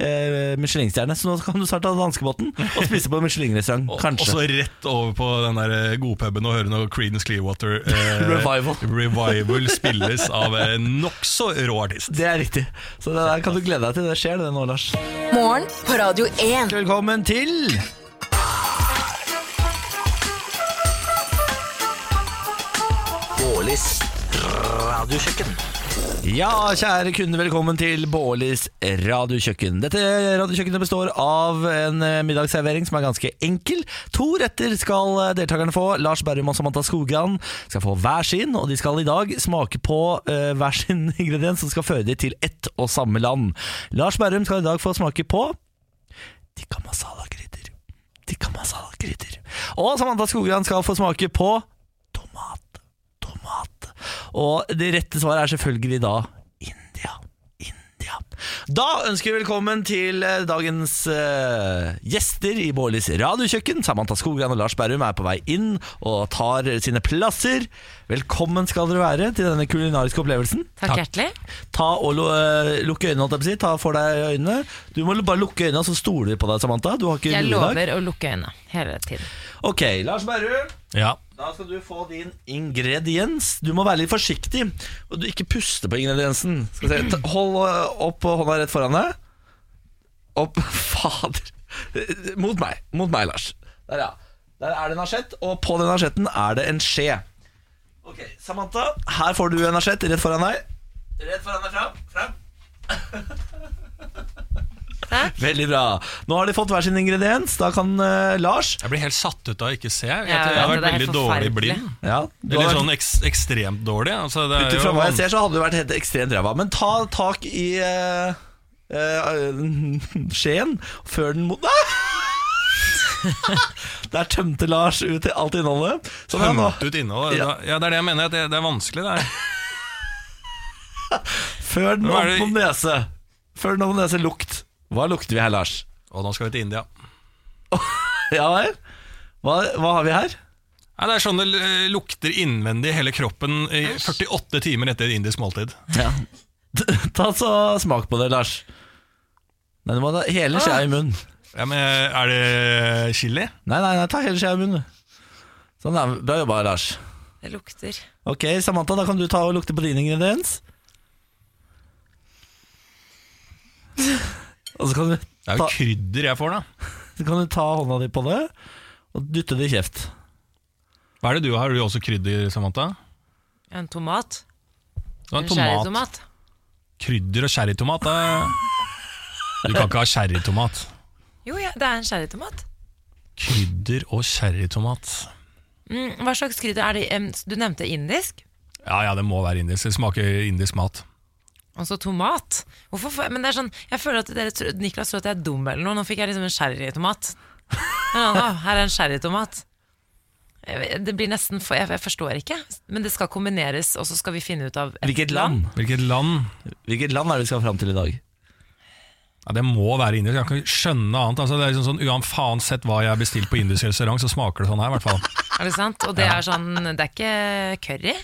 eh, Michelin-stjerne. Så nå kan du starte danskebåten og spise på Michelin-restaurant. Kanskje. Og så rett over på den der eh, godpuben og høre noe Creedence Clearwater eh, Revival. Revival spilles av en nokså rå artist. Det er riktig. Så det der kan du glede deg til. Det skjer det nå, Lars. Morgen på Radio 1. Velkommen til Bårlis radiokjøkken. Ja, kjære kunder, velkommen til Bårlis radiokjøkken. Dette radiokjøkkenet består av en eh, middagsservering som er ganske enkel. To retter skal eh, deltakerne få. Lars Berrum og Samantha Skogran skal få hver sin, og de skal i dag smake på uh, hver sin ingrediens som skal føre dem til ett og samme land. Lars Berrum skal i dag få smake på tikka masala-krydder. Tikka masala-krydder. Og Samantha Skogran skal få smake på tomat. Tomat. Og det rette svaret er selvfølgelig da India. India. Da ønsker vi velkommen til eh, dagens uh, gjester i Bårlis radiokjøkken. Samantha Skogran og Lars Berrum er på vei inn og tar sine plasser. Velkommen skal dere være til denne kulinariske opplevelsen. Takk hjertelig. Ta og eh, Lukk øynene, holdt jeg på å si. Ta for deg øynene. Du må bare lukke øynene, så stoler vi på deg, Samantha. Du har ikke Jeg lover å lukke øynene hele tiden. Ok, Lars Berrum. Ja. Da skal du få din ingrediens. Du må være litt forsiktig, og du ikke puste på ingrediensen. Se. Hold eh, opp hånda rett foran deg. Opp Fader. Mot meg. Mot meg, Lars. Der, ja. Der er det en asjett, og på den asjetten er det en skje. Ok, Samantha, her får du en asjett rett foran deg. Rett foran deg fram. fram. Veldig bra. Nå har de fått hver sin ingrediens. Da kan uh, Lars Jeg blir helt satt ut av å ikke se. Jeg, Ja, jeg har vært veldig dårlig blind. ja, Eller har- sånn eks ekstremt dårlig. Altså, Ut ifra hva jeg ser, så hadde du vært helt ekstremt ræva. Men ta tak i uh, uh, skjeen før den mot Der tømte Lars ut alt innholdet. Sånn tømte. Ut innholdet. Ja. Ja, det er det jeg mener. Det, det er vanskelig, det her. Før den opp mot nese. Før den opp mot nese lukt. Hva lukter vi her, Lars? Og nå skal vi til India. Ja vel? Hva, hva har vi her? Nei, det er sånn det eh, lukter innvendig hele kroppen i 48 timer etter et indisk måltid. Ja. Ta så Smak på det, Lars. Nei, du må ta hele skjea i munnen. Ja, men Er det chili? Nei, nei, nei, ta hele skjea i munnen. Sånn, ja, Bra jobba, Lars. Det lukter. Ok, Samantha, da kan du ta og lukte på din ingrediens. Og så kan du, Det er jo ta, krydder jeg får, da. så kan du ta hånda di på det og dytte det i kjeft. Hva er det du har? Har du også krydder, Samantha? En tomat. En en tomat. cherrytomat. Krydder og sherrytomat. da. Du kan ikke ha sherrytomat. Jo, ja, det er en sherrytomat. Krydder og sherrytomat. Mm, hva slags krydder er det? em, Du nevnte indisk. Ja, ja, det må være indisk. Det smaker indisk mat. Altså tomat. Hvorfor får jeg, men det er sånn, jeg føler at dere, tror- Niklas tror at jeg er dum eller noe. Nå fikk jeg liksom en cherrytomat. Ah, her er en cherrytomat. Det blir nesten for, jeg, jeg forstår ikke. Men det skal kombineres, og så skal vi finne ut av et Hvilket land? Hvilket land? Hvilket land er det vi skal fram til i dag? Ja, Det må være indisk. Jeg kan ikke skjønne annet. Altså, det er liksom sånn, Uansett hva jeg har bestilt på indisk restaurant, så smaker det sånn her. i hvert fall. Er det sant? Og det er sånn Det er ikke curry?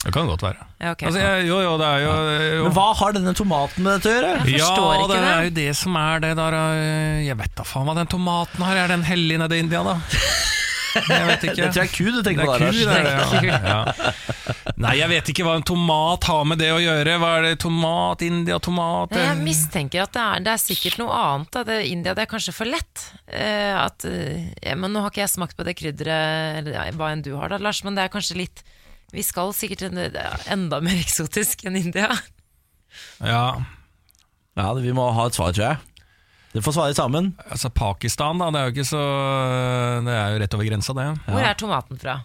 Det kan godt være. Ja, okay. Altså, jeg, jo, jo, det er jo, jo. Men hva har denne tomaten med dette å gjøre? Jeg forstår ja, ikke det det. er jo det som er det der øh, Jeg vet da faen hva den tomaten har. Er den hellig nede i India, da? Jeg vet ikke. Det tror jeg er ku du Det tenker er på der, ku, Lars. det det, ja. ja. Nei, jeg vet ikke hva en tomat har med det å gjøre. Hva er det? Tomat, India, tomat Nei, eh, Jeg mistenker at det er, det er sikkert noe annet. Det, India det er kanskje for lett. Uh, at, eh, ja, men Nå har ikke jeg smakt på det krydderet, eller ja, hva enn du har da, Lars, men det er kanskje litt Vi skal sikkert er enda mer eksotisk enn India. Ja, Ja, vi må ha et svar, tror jeg. Dere får svare sammen. altså Pakistan, da. Det er jo ikke så Det er jo rett over grensa, det. Hvor er tomaten fra?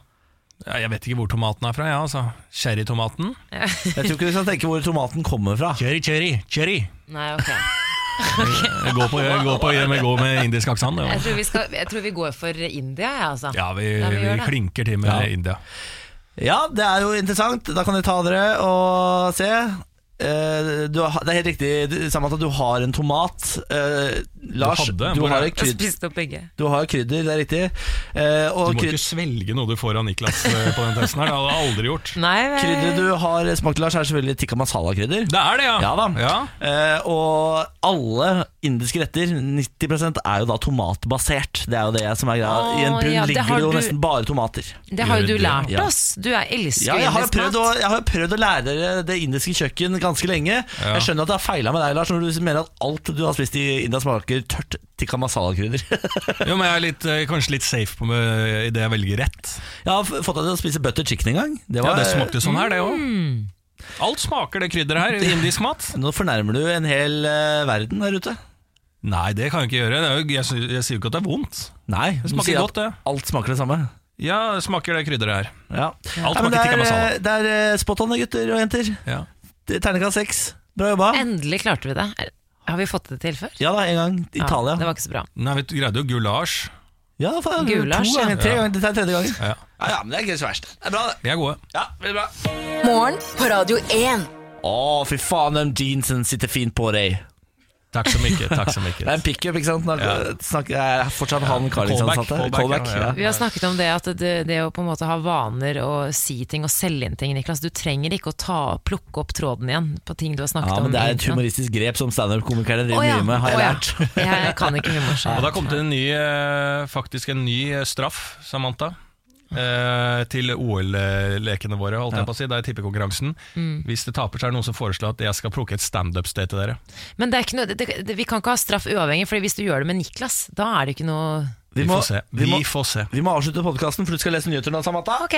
Ja, Jeg vet ikke hvor tomaten er fra, ja, altså. Cherrytomaten. Jeg tror ikke du skal tenke hvor tomaten kommer fra. Cherry, cherry, cherry. Nei, ok. Okay. Gå på, jeg går på jeg går med indisk aksent. Jeg tror, vi jeg tror vi går for India, jeg, altså. ja, vi, Ja, vi vi klinker til med Ja. India. Ja, det er jo interessant. Da kan dere ta dere og se. Eh, du har, det er helt riktig, du- Samantha, du har en tomat. Eh, Lars, hadde? du har, jo et Jeg krydder, spiste opp begge. du har krydder, det er riktig. Eh, Du må ikke svelge noe du får av Niklas eh, på den testen her. Det hadde jeg aldri gjort. Nei, krydderet du har smakt, Lars, er selvfølgelig tikka masala-krydder. Det er det, ja. Ja da. Ja. Eh, og alle indiske retter, 90 er jo da tomatbasert. Det er jo det som er greia. I en bunn ja, ligger det jo du- nesten bare tomater. Det har jo du lært ja. oss. Du er elsker Ja, jeg har, prøvd å, jeg har prøvd å lære dere det indiske kjøkken ganske lenge. Jeg skjønner at det har feila med deg, Lars, når du mener at alt du har spist i India smaker tørt tikka masala-krydder. Jo, men jeg er litt, eh, kanskje litt safe på med, i det jeg velger rett. jeg har fått deg til å spise butter chicken en gang. Det Ja, Det smakte sånn her, det òg. Mm. Alt smaker det krydderet her i indisk mat. Nå fornærmer du en hel uh, verden der ute. Nei, det kan jeg ikke gjøre. Det er jo, jeg, jeg sier jo ikke at det er vondt. Nei, Det smaker sier godt, det. alt smaker det samme. Ja, smaker det krydderet her. Ja. Alt smaker tikka masala. det er eh, spot on, gutter og jenter. Ja. Det er Terningkast seks. Bra jobba. Endelig klarte vi det. Er- Har vi fått det til før? Ja da, en gang. Italia. Ja, det var ikke så bra. Nei, vi greide jo gulasj. Ja, faen, Gulasj, to ganger, tre ja. ganger, dette er tredje gangen. Ja. Ja, ja, men det er ikke så verst. Det er bra, det. Vi er gode. Ja, veldig bra. Morgen på Radio 1. Å, fy faen, de jeansen sitter fint på deg. Takk så mye. Takk så mye. Det er en pickup, ikke sant? Nå, Ja. snakker, er fortsatt han Callback, Carlings-ansatte. callback, Callback, ja, ja. ja. Vi har snakket om det at det, det å på en måte ha vaner og si ting og selge inn ting, Niklas. Du trenger ikke å ta, plukke opp tråden igjen på ting du har snakket Ja, om. men det er et humoristisk grep som standup-komikerne driver oh, ja, mye med, har jeg ja. lært. Jeg kan ikke humor Og selv. det har kommet en ny, eh, faktisk en ny eh, straff, Samantha. Eh, til OL-lekene våre, holdt jeg på å si. Det er tippekonkurransen. Mm. Hvis det taper, så er det noen som foreslår at jeg skal plukke et standup-sted til dere. Men det er ikke noe, det, det, vi kan ikke ha straff uavhengig, for hvis du gjør det med Niklas, da er det ikke noe Vi, Vi må, får se. vi Vi må, får se. vi må avslutte podkasten, for du skal lese nyheter nå, Samantha. Ok,